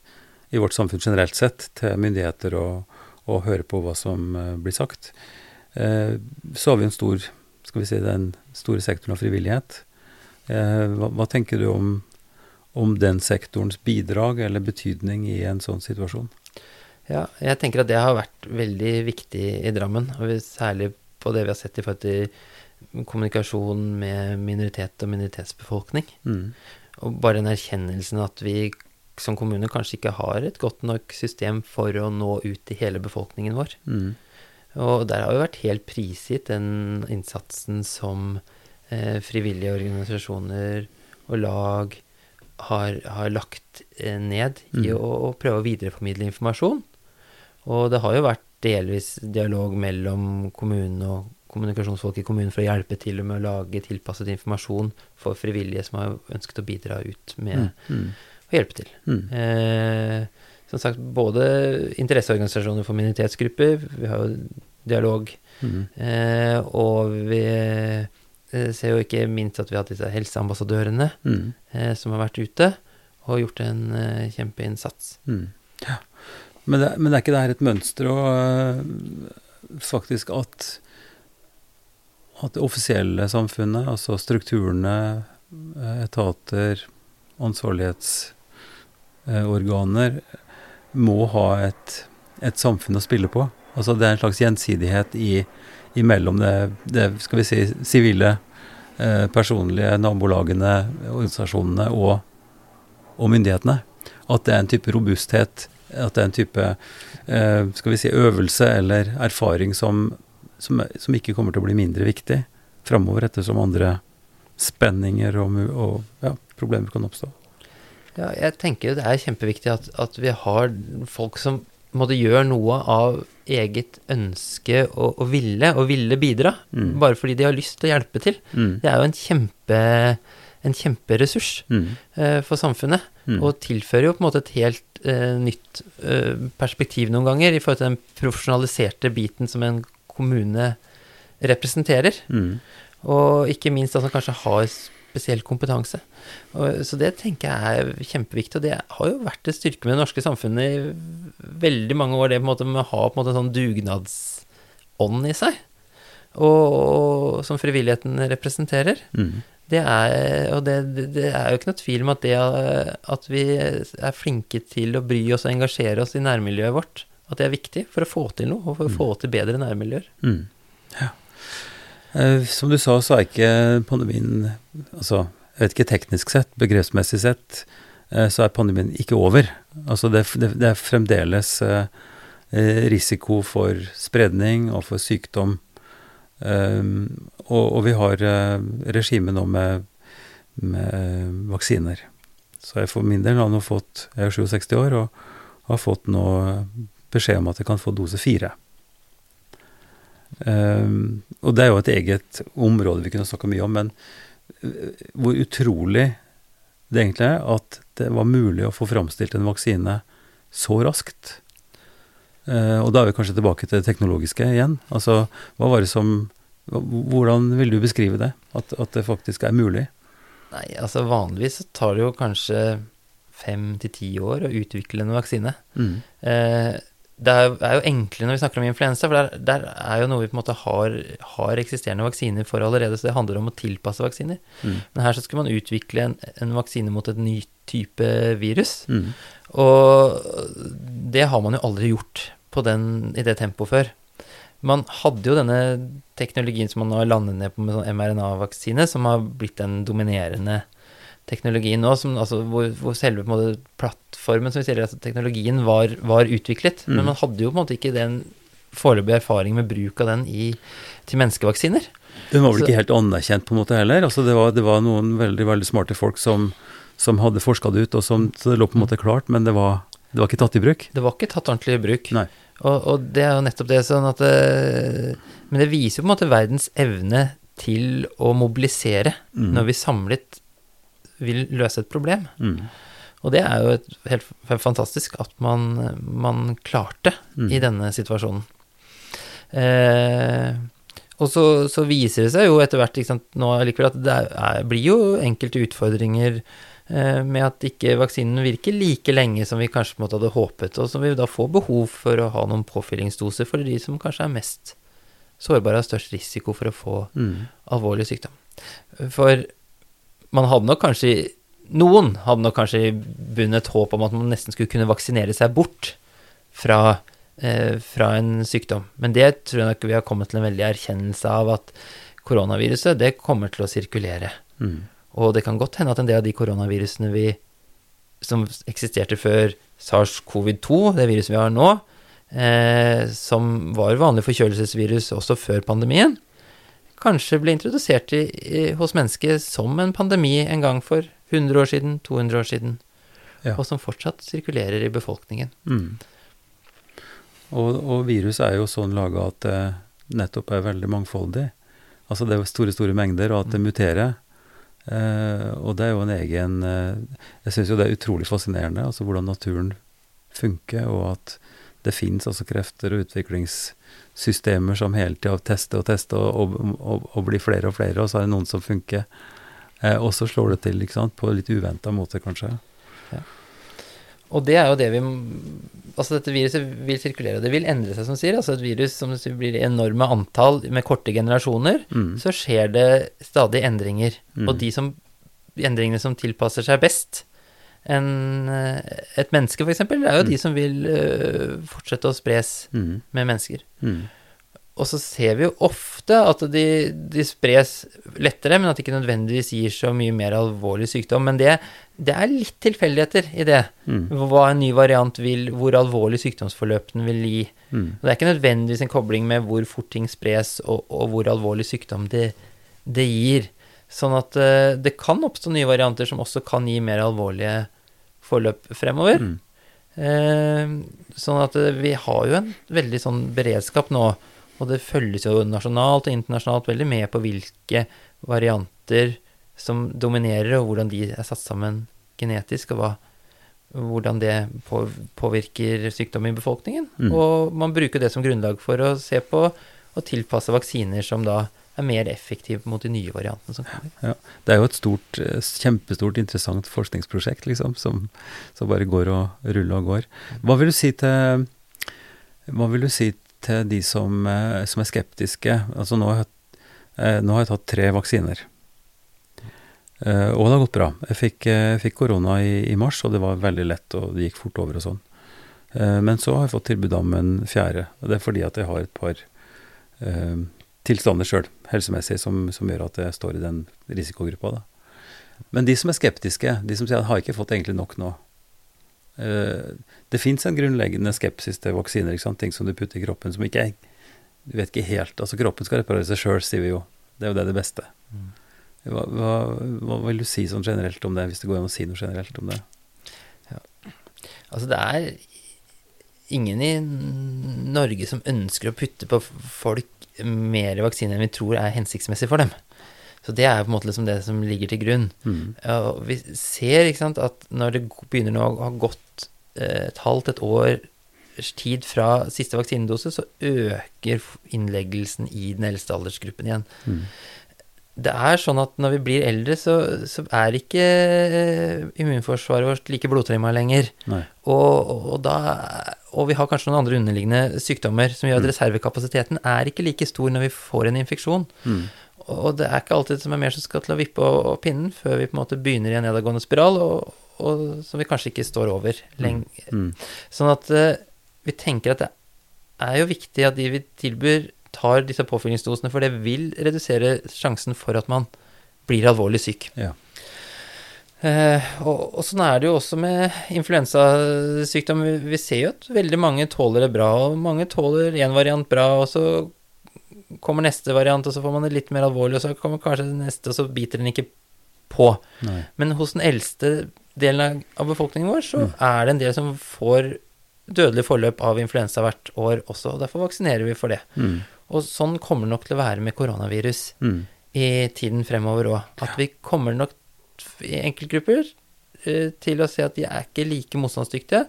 i vårt samfunn generelt sett til myndigheter og, og høre på hva som eh, blir sagt. Eh, så har vi en stor, skal vi si, den store sektoren av frivillighet. Eh, hva, hva tenker du om, om den sektorens bidrag eller betydning i en sånn situasjon? Ja, jeg tenker at det har vært veldig viktig i Drammen, og særlig på det vi har sett i forhold til kommunikasjon med minoritet og minoritetsbefolkning. Mm. Og bare den erkjennelsen at vi som kommune kanskje ikke har et godt nok system for å nå ut til hele befolkningen vår. Mm. Og der har jo vært helt prisgitt den innsatsen som eh, frivillige organisasjoner og lag har, har lagt eh, ned i Mm. å, å prøve å videreformidle informasjon. Og det har jo vært delvis dialog mellom kommunen og kommunikasjonsfolk i kommunen for å hjelpe til med å lage tilpasset informasjon for frivillige som har ønsket å bidra ut med Mm. å hjelpe til. Mm. Eh, som sagt, både interesseorganisasjoner for minoritetsgrupper, vi har jo dialog, Mm. eh, og vi eh, ser jo ikke minst at vi har hatt disse helseambassadørene Mm. eh, som har vært ute og gjort en eh, kjempeinnsats. Mm. Ja. Men, det, men det er ikke det her et mønster og øh, faktisk at at det offisielle samfunnet, altså strukturene, eh, etater, ansvarlighetsorganer, må ha et, et samfunn å spille på. Altså det er en slags gjensidighet i, imellom det, det skal vi si, sivile, eh, personlige nabolagene, organisasjonene og, og, myndighetene. At det er en type robusthet, at det er en type eh, skal vi si, øvelse eller erfaring som, som, som, ikke kommer til å bli mindre viktig framover, ettersom andre spenninger og, og ja, problemer kan oppstå. Ja, jeg tenker det er kjempeviktig at, at vi har folk som måtte gjøre noe av eget ønske og, og ville, og ville bidra. Mm. Bare fordi de har lyst til å hjelpe til. Mm. Det er jo en kjempe en kjemperessurs mm. uh, for samfunnet. Mm. Og tilfører jo på en måte et helt uh, nytt uh, perspektiv noen ganger i forhold til den profesjonaliserte biten som en kommune representerer. Mm. Og ikke minst at man kanskje har spesiell kompetanse. Og, så det tenker jeg er kjempeviktig, og det har jo vært et styrke med det norske samfunnet i veldig mange år, det på en måte med å ha på en måte en sånn dugnadsånd i seg, og, og som frivilligheten representerer. Mm. Det er, og det, det, er jo ikke noe tvil om at det at vi er flinke til å bry oss og engasjere oss i nærmiljøet vårt, at det er viktig for å få til noe, og for å mm. få til bedre nærmiljøer. Mm. Ja. Eh, som du sa, så er ikke pandemien Altså, jeg vet ikke teknisk sett, begrepsmessig sett, eh, så er pandemien ikke over. Altså det, det, det er fremdeles eh, risiko for spredning og for sykdom. Og, og vi har regime nå med, med, vaksiner. Så jeg for min del har nå fått Jeg er 67 år og har fått nå beskjed om at jeg kan få dose fire. Um, og det er jo et eget område vi kunne snakka mye om, men uh, hvor utrolig det egentlig er at det var mulig å få framstilt en vaksine så raskt. Uh, og da er vi kanskje tilbake til det teknologiske igjen. Altså, hva var det som Hvordan vil du beskrive det? At, at det faktisk er mulig? Nei, altså vanligvis så tar det jo kanskje fem til ti år å utvikle en vaksine. Mm. Uh, det er, jo enklere når vi snakker om influensa, for der, der, er jo noe vi på en måte har, har, eksisterende vaksiner for allerede, så det handler om å tilpasse vaksiner. Mm. Men her så skal man utvikle en, en, vaksine mot et ny type virus. Mm. Og det har man jo aldri gjort den, i det tempoet før. Man hadde jo denne teknologien som man har landet ned på med sånn mRNA-vaksine, som har blitt den dominerende teknologien nå, som, altså, hvor, hvor, selve måte, plattformen som vi sier, altså, teknologien var, var utviklet. Mm. Men man hadde jo på en måte ikke den foreløpige erfaring med bruk av den i, til menneskevaksiner. Den var vel ikke helt anerkjent på en måte heller? Altså, det, var, det var noen veldig, veldig smarte folk som, som hadde forska det ut, og som, det lå på en måte klart, men det var, det var ikke tatt i bruk? Det var ikke tatt ordentlig i bruk. Nei. Og, og, det er jo nettopp det sånn at det, eh, Men det viser jo på en måte verdens evne til å mobilisere mm. når vi samlet vil løse et problem. Mm. Og det er jo et, helt, fantastisk at man, man klarte mm. i denne situasjonen. Eh, og så, så, viser det seg jo etter hvert sant, nå likevel at det er, blir jo enkelte utfordringer eh, med at ikke vaksinen virker like lenge som vi kanskje måtte hadde håpet, og som vi da får behov for å ha noen påfyllingsdoser for de som kanskje er mest sårbare og har størst risiko for å få mm. alvorlig sykdom. For man hadde nok kanskje Noen hadde nok kanskje bundet håp om at man nesten skulle kunne vaksinere seg bort fra, eh, fra en sykdom. Men det tror jeg nok vi har kommet til en veldig erkjennelse av at koronaviruset, det kommer til å sirkulere. Mm. Og det kan godt hende at en del av de koronavirusene vi, som eksisterte før SARS-CoV-2, det viruset vi har nå, eh, som var vanlig forkjølelsesvirus også før pandemien, kanskje ble introdusert i, i, hos mennesket som en pandemi en gang for 100 år siden, 200 år siden, ja. og som fortsatt sirkulerer i befolkningen. Mm. Og, og, virus er jo sånn laga at det nettopp er veldig mangfoldig. Altså det er store, store mengder, og at det mm. muterer. Eh, og det er jo en egen eh, Jeg syns jo det er utrolig fascinerende, altså hvordan naturen funker, og at det fins altså krefter og utviklings systemer som hele tida tester og tester og, og, og, og, blir flere og flere, og så er det noen som funker. Eh, og så slår det til ikke sant, på litt uventa måte, kanskje. Ja. Og det er jo det vi Altså, dette viruset vil sirkulere, og det vil endre seg, som sier. Altså, et virus som blir enorme antall med korte generasjoner, Mm. så skjer det stadig endringer. Mm. Og de som, endringene som tilpasser seg best enn eh, et menneske, f.eks., det er jo Mm. de som vil uh, fortsette å spres Mm. med mennesker. Mm. Og så ser vi jo ofte at de, de spres lettere, men at det ikke nødvendigvis gir så mye mer alvorlig sykdom. Men det, det er litt tilfeldigheter i det. Mm. Hva en ny variant vil, hvor alvorlig sykdomsforløp den vil gi. Mm. Og det er ikke nødvendigvis en kobling med hvor fort ting spres, og, og hvor alvorlig sykdom det, det gir. Sånn at uh, det kan oppstå nye varianter som også kan gi mer alvorlige forløp fremover. Mm. Eh, sånn at eh, vi har jo en veldig sånn beredskap nå, og det følges jo nasjonalt og internasjonalt veldig med på hvilke varianter som dominerer, og hvordan de er satt sammen genetisk, og hva, hvordan det på, påvirker sykdom i befolkningen. Mm. Og man bruker det som grunnlag for å se på og tilpasse vaksiner som da er mer effektiv mot de nye variantene som kommer. Det er jo et stort, eh, kjempestort, interessant forskningsprosjekt, liksom, som, som bare går og ruller og går. Hva vil du si til du si til de som, eh, som er skeptiske? Altså, nå eh, nå har jeg tatt tre vaksiner. Og det har gått bra. Jeg fikk, jeg fikk korona i, i mars, og det var veldig lett, og det gikk fort over og sånn. Men så har jeg fått tilbud om en fjerde, og det er fordi at jeg har et par tilstander sjøl, helsemessig, som, som gjør at jeg står i den risikogruppa. Da. Men de som er skeptiske, de som sier at 'har ikke fått egentlig nok nå', eh, det fins en grunnleggende skepsis til vaksiner, ting som du putter i kroppen som ikke er Du vet ikke helt Altså, kroppen skal reparere seg sjøl, sier vi jo. Det er jo det det beste. Mm. Hva, hva, hva vil du si sånn generelt om det, hvis det går an å si noe generelt om det? Altså, det er ingen i Norge som ønsker å putte på folk mer vaksine enn vi tror er hensiktsmessig for dem. Så det er på en måte liksom det som ligger til grunn. Mm. Og vi ser ikke sant, at når det begynner å ha gått eh, et halvt, et års tid fra siste vaksinedose, så øker innleggelsen i den eldste aldersgruppen igjen. Mm. Det er sånn at når vi blir eldre, så, så er ikke eh, immunforsvaret vårt like blodtrimma lenger. Og, og, da, og vi har kanskje noen andre underliggende sykdommer som gjør at Mm. reservekapasiteten er ikke like stor når vi får en infeksjon. Mm. Og det er ikke alltid som er mer som skal til å vippe og, og pinnen før vi på en måte begynner i en nedadgående spiral, og, og som vi kanskje ikke står over lenge. Mm. Sånn at uh, vi tenker at det er jo viktig at de vi tilbyr, tar disse påfyllingsdosene, for det vil redusere sjansen for at man blir alvorlig syk. Ja. Eh, og, og sånn er det jo også med influensasykdom. Vi, vi ser jo at veldig mange tåler det bra, og mange tåler én variant bra, og så kommer neste variant, og så får man det litt mer alvorlig, og så kommer kanskje det neste, og så biter den ikke på. Nei. Men hos den eldste delen av- av befolkningen vår, så Mm. er det en del som får dødelig forløp av influensa hvert år også, og derfor vaksinerer vi for det. Mm. Og sånn kommer det nok til å være med koronavirus Mm. i tiden fremover òg. At vi kommer nok i enkeltgrupper eh, til å se at de er ikke like motstandsdyktige.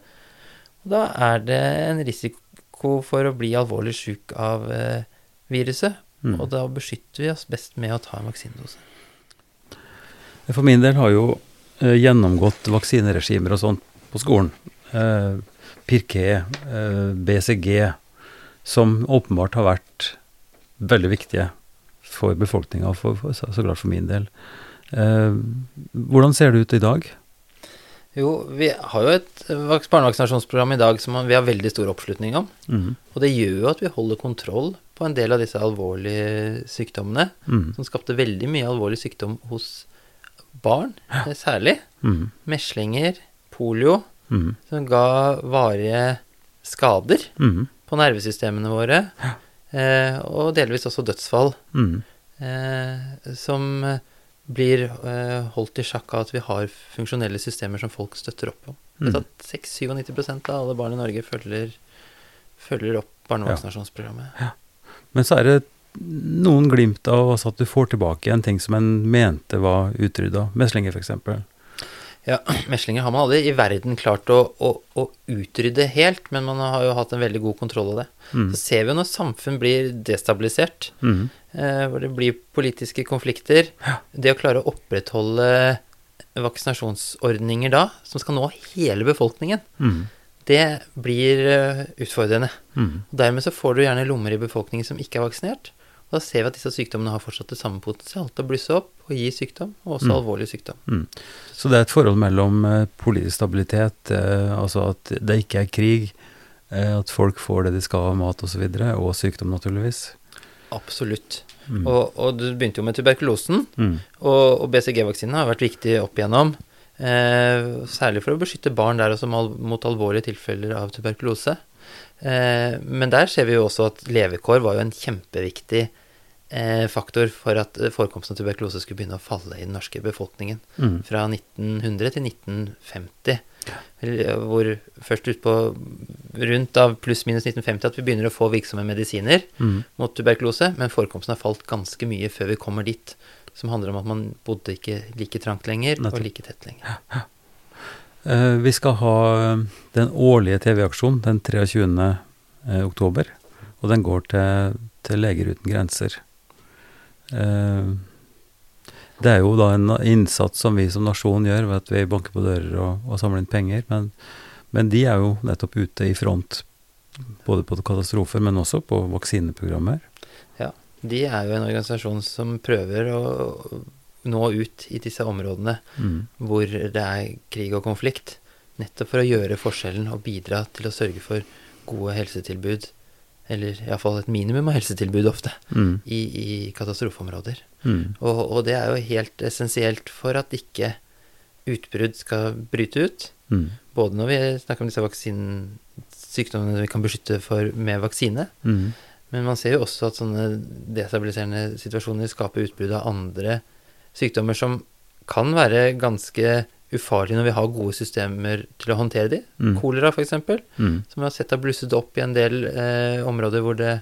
Og da er det en risiko for å bli alvorlig sjuk av eh, viruset. Mm. Og da beskytter vi oss best med å ta en vaksinedose. For min del har jo eh, gjennomgått vaksineregimer og sånt på skolen. Eh, eh, BCG, som åpenbart har vært veldig viktige for befolkninga, og for, for, så klart for min del. Eh, hvordan ser det ut i dag? Jo, vi har jo et barnevaksinasjonsprogram i dag som vi har veldig stor oppslutning om. Mm. Og det gjør jo at vi holder kontroll på en del av disse alvorlige sykdommene, Mm. som skapte veldig mye alvorlig sykdom hos barn, eh, særlig. Mm. Meslinger, polio, Mm. som ga varige skader Mm. På nervesystemene våre, eh, og delvis også dødsfall, Mm. eh, som eh, blir eh, holdt i sjakk av at vi har funksjonelle systemer som folk støtter opp om. Mm. Vet at 6-97 av alle barn i Norge følger, følger opp barnevaksinasjonsprogrammet. Men så er det noen glimt av at du får tilbake igjen ting som en mente var utrydda. Meslinger, f.eks. Ja, meslinger har man aldri i verden klart å, å, å utrydde helt, men man har jo hatt en veldig god kontroll av det. Mm. Så ser vi jo når samfunn blir destabilisert, Mm. eh, hvor det blir politiske konflikter, det å klare å opprettholde vaksinasjonsordninger da, som skal nå hele befolkningen, Mm. det blir eh, utfordrende. Mm. Og dermed så får du gjerne lommer i befolkningen som ikke er vaksinert. Da ser vi at disse sykdommene har fortsatt det samme potensial til å blusse opp og gi sykdom, og også Mm. alvorlig sykdom. Mm. Så det er et forhold mellom eh, politisk stabilitet, eh, altså at det ikke er krig, eh, at folk får det de skal av mat osv., og, så og sykdom, naturligvis. Absolutt. Mm. Og, og du begynte jo med tuberkulosen, Mm. og, og BCG-vaksinen har vært viktig opp igjennom. Eh, særlig for å beskytte barn der også mot alvorlige tilfeller av tuberkulose. Eh, men der ser vi jo også at levekår var jo en kjempeviktig faktor for at eh, forekomsten av tuberkulose skulle begynne å falle i den norske befolkningen. Mm. Fra 1900 til 1950. Eller, Hvor først utpå rundt av pluss-minus 1950 at vi begynner å få virksomme medisiner Mm. mot tuberkulose, men forekomsten har falt ganske mye før vi kommer dit. Som handler om at man bodde ikke like trangt lenger og like tett lenger. Eh, vi skal ha eh, den årlige TV-aksjonen den 23. eh, oktober, og den går til, til Leger uten grenser. Eh, det er jo da en innsats som vi som nasjon gjør ved at vi banker på dører og, og samler inn penger, men, men de er jo nettopp ute i front både på katastrofer, men også på vaksineprogrammer. Ja, De er jo en organisasjon som prøver å nå ut i disse områdene Mm. hvor det er krig og konflikt, nettopp for å gjøre forskjellen og bidra til å sørge for gode helsetilbud, eller iallfall et minimum av helsetilbud ofte, Mm. i, i katastrofeområder. Mm. Og, og det er jo helt essensielt for at ikke utbrudd skal bryte ut. Mm. Både når vi snakker om disse vaksinen, sykdommene vi kan beskytte for med vaksine, Mm. men man ser jo også at sånne destabiliserende situasjoner skaper utbrudd av andre sykdommer som kan være ganske ufarlige når vi har gode systemer til å håndtere de. Mm. Kolera, f.eks., Mm. som vi har sett har blusset opp i en del eh, områder hvor, det,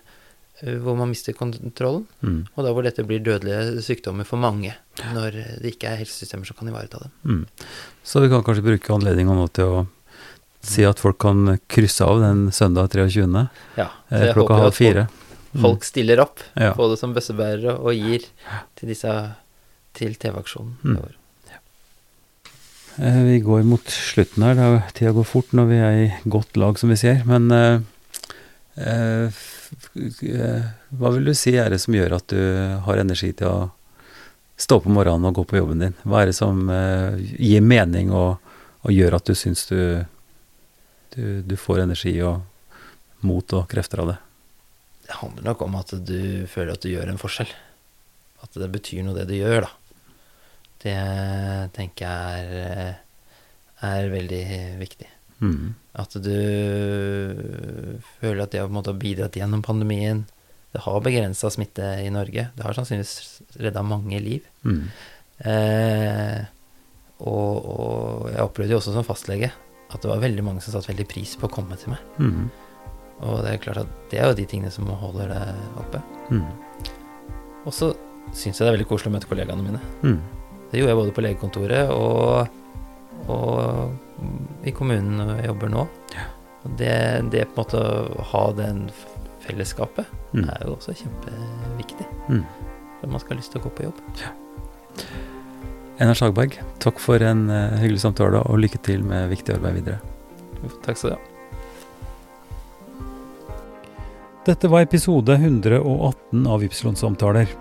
eh, hvor man mister kontrollen. Mm. Og da hvor dette blir dødelige sykdommer for mange, når det ikke er helsesystemer som kan ivareta dem. Mm. Så vi kan kanskje bruke anledninga nå til å si at folk kan krysse av den søndag 23. Ja, Eh, klokka halv fire. Mm. folk stiller opp, Ja. både som bøssebærere og gir til disse til TV-aksjonen. i Mm. år. Eh, Vi går mot slutten her. Det jo- Tida går fort når vi er i godt lag, som vi sier. Men eh, eh, hva vil du si er det som gjør at du har energi til å stå om morgenen og gå på jobben din? Hva er det som eh, gir mening og, og gjør at du syns du, du, du får energi og mot og krefter av det? Det handler nok om at du føler at du gjør en forskjell. At det betyr noe, det du gjør, da. Det tenker jeg er, er veldig viktig. Mm. At du føler at det har bidratt gjennom pandemien Det har begrensa smitte i Norge. Det har sannsynligvis redda mange liv. Mm. Eh, og, og jeg opplevde jo også som fastlege at det var veldig mange som satte veldig pris på å komme til meg. Mm. Og det er klart at det er jo de tingene som holder det oppe. Mm. Og så syns jeg det er veldig koselig å møte kollegaene mine. Det gjorde jeg både på legekontoret og, og i kommunen hvor jeg jobber nå. Og det, det på en måte å ha den fellesskapet Mm. er jo også kjempeviktig. Mm. For man skal ha lyst til å gå på jobb. Einar Sagberg, takk for en eh, hyggelig samtale, og lykke til med viktig arbeid videre. Takk skal du ha. Dette var episode 118 av Ypsilon-samtaler.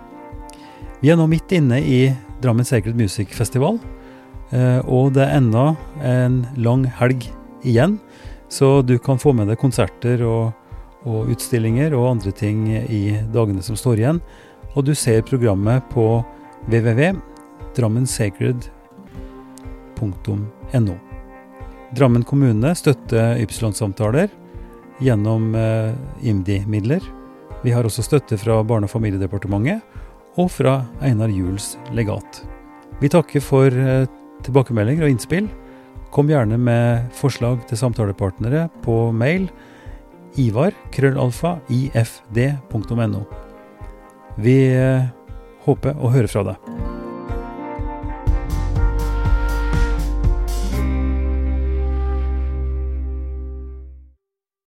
Vi er nå midt inne i Drammen Sacred Music Festival, eh, og det er ennå en lang helg igjen, så du kan få med deg konserter og, og utstillinger og andre ting i dagene som står igjen. Og du ser programmet på www.drammensacred.no. Drammen kommune støtter Ypsilon-samtaler gjennom eh, IMDi-midler. Vi har også støtte fra Barne- og familiedepartementet og fra Einar Juels legat. Vi takker for eh, tilbakemeldinger og innspill. Kom gjerne med forslag til samtalepartnere på mail ivar.krøllalfa.ifd.no. Vi eh, håper å høre fra deg.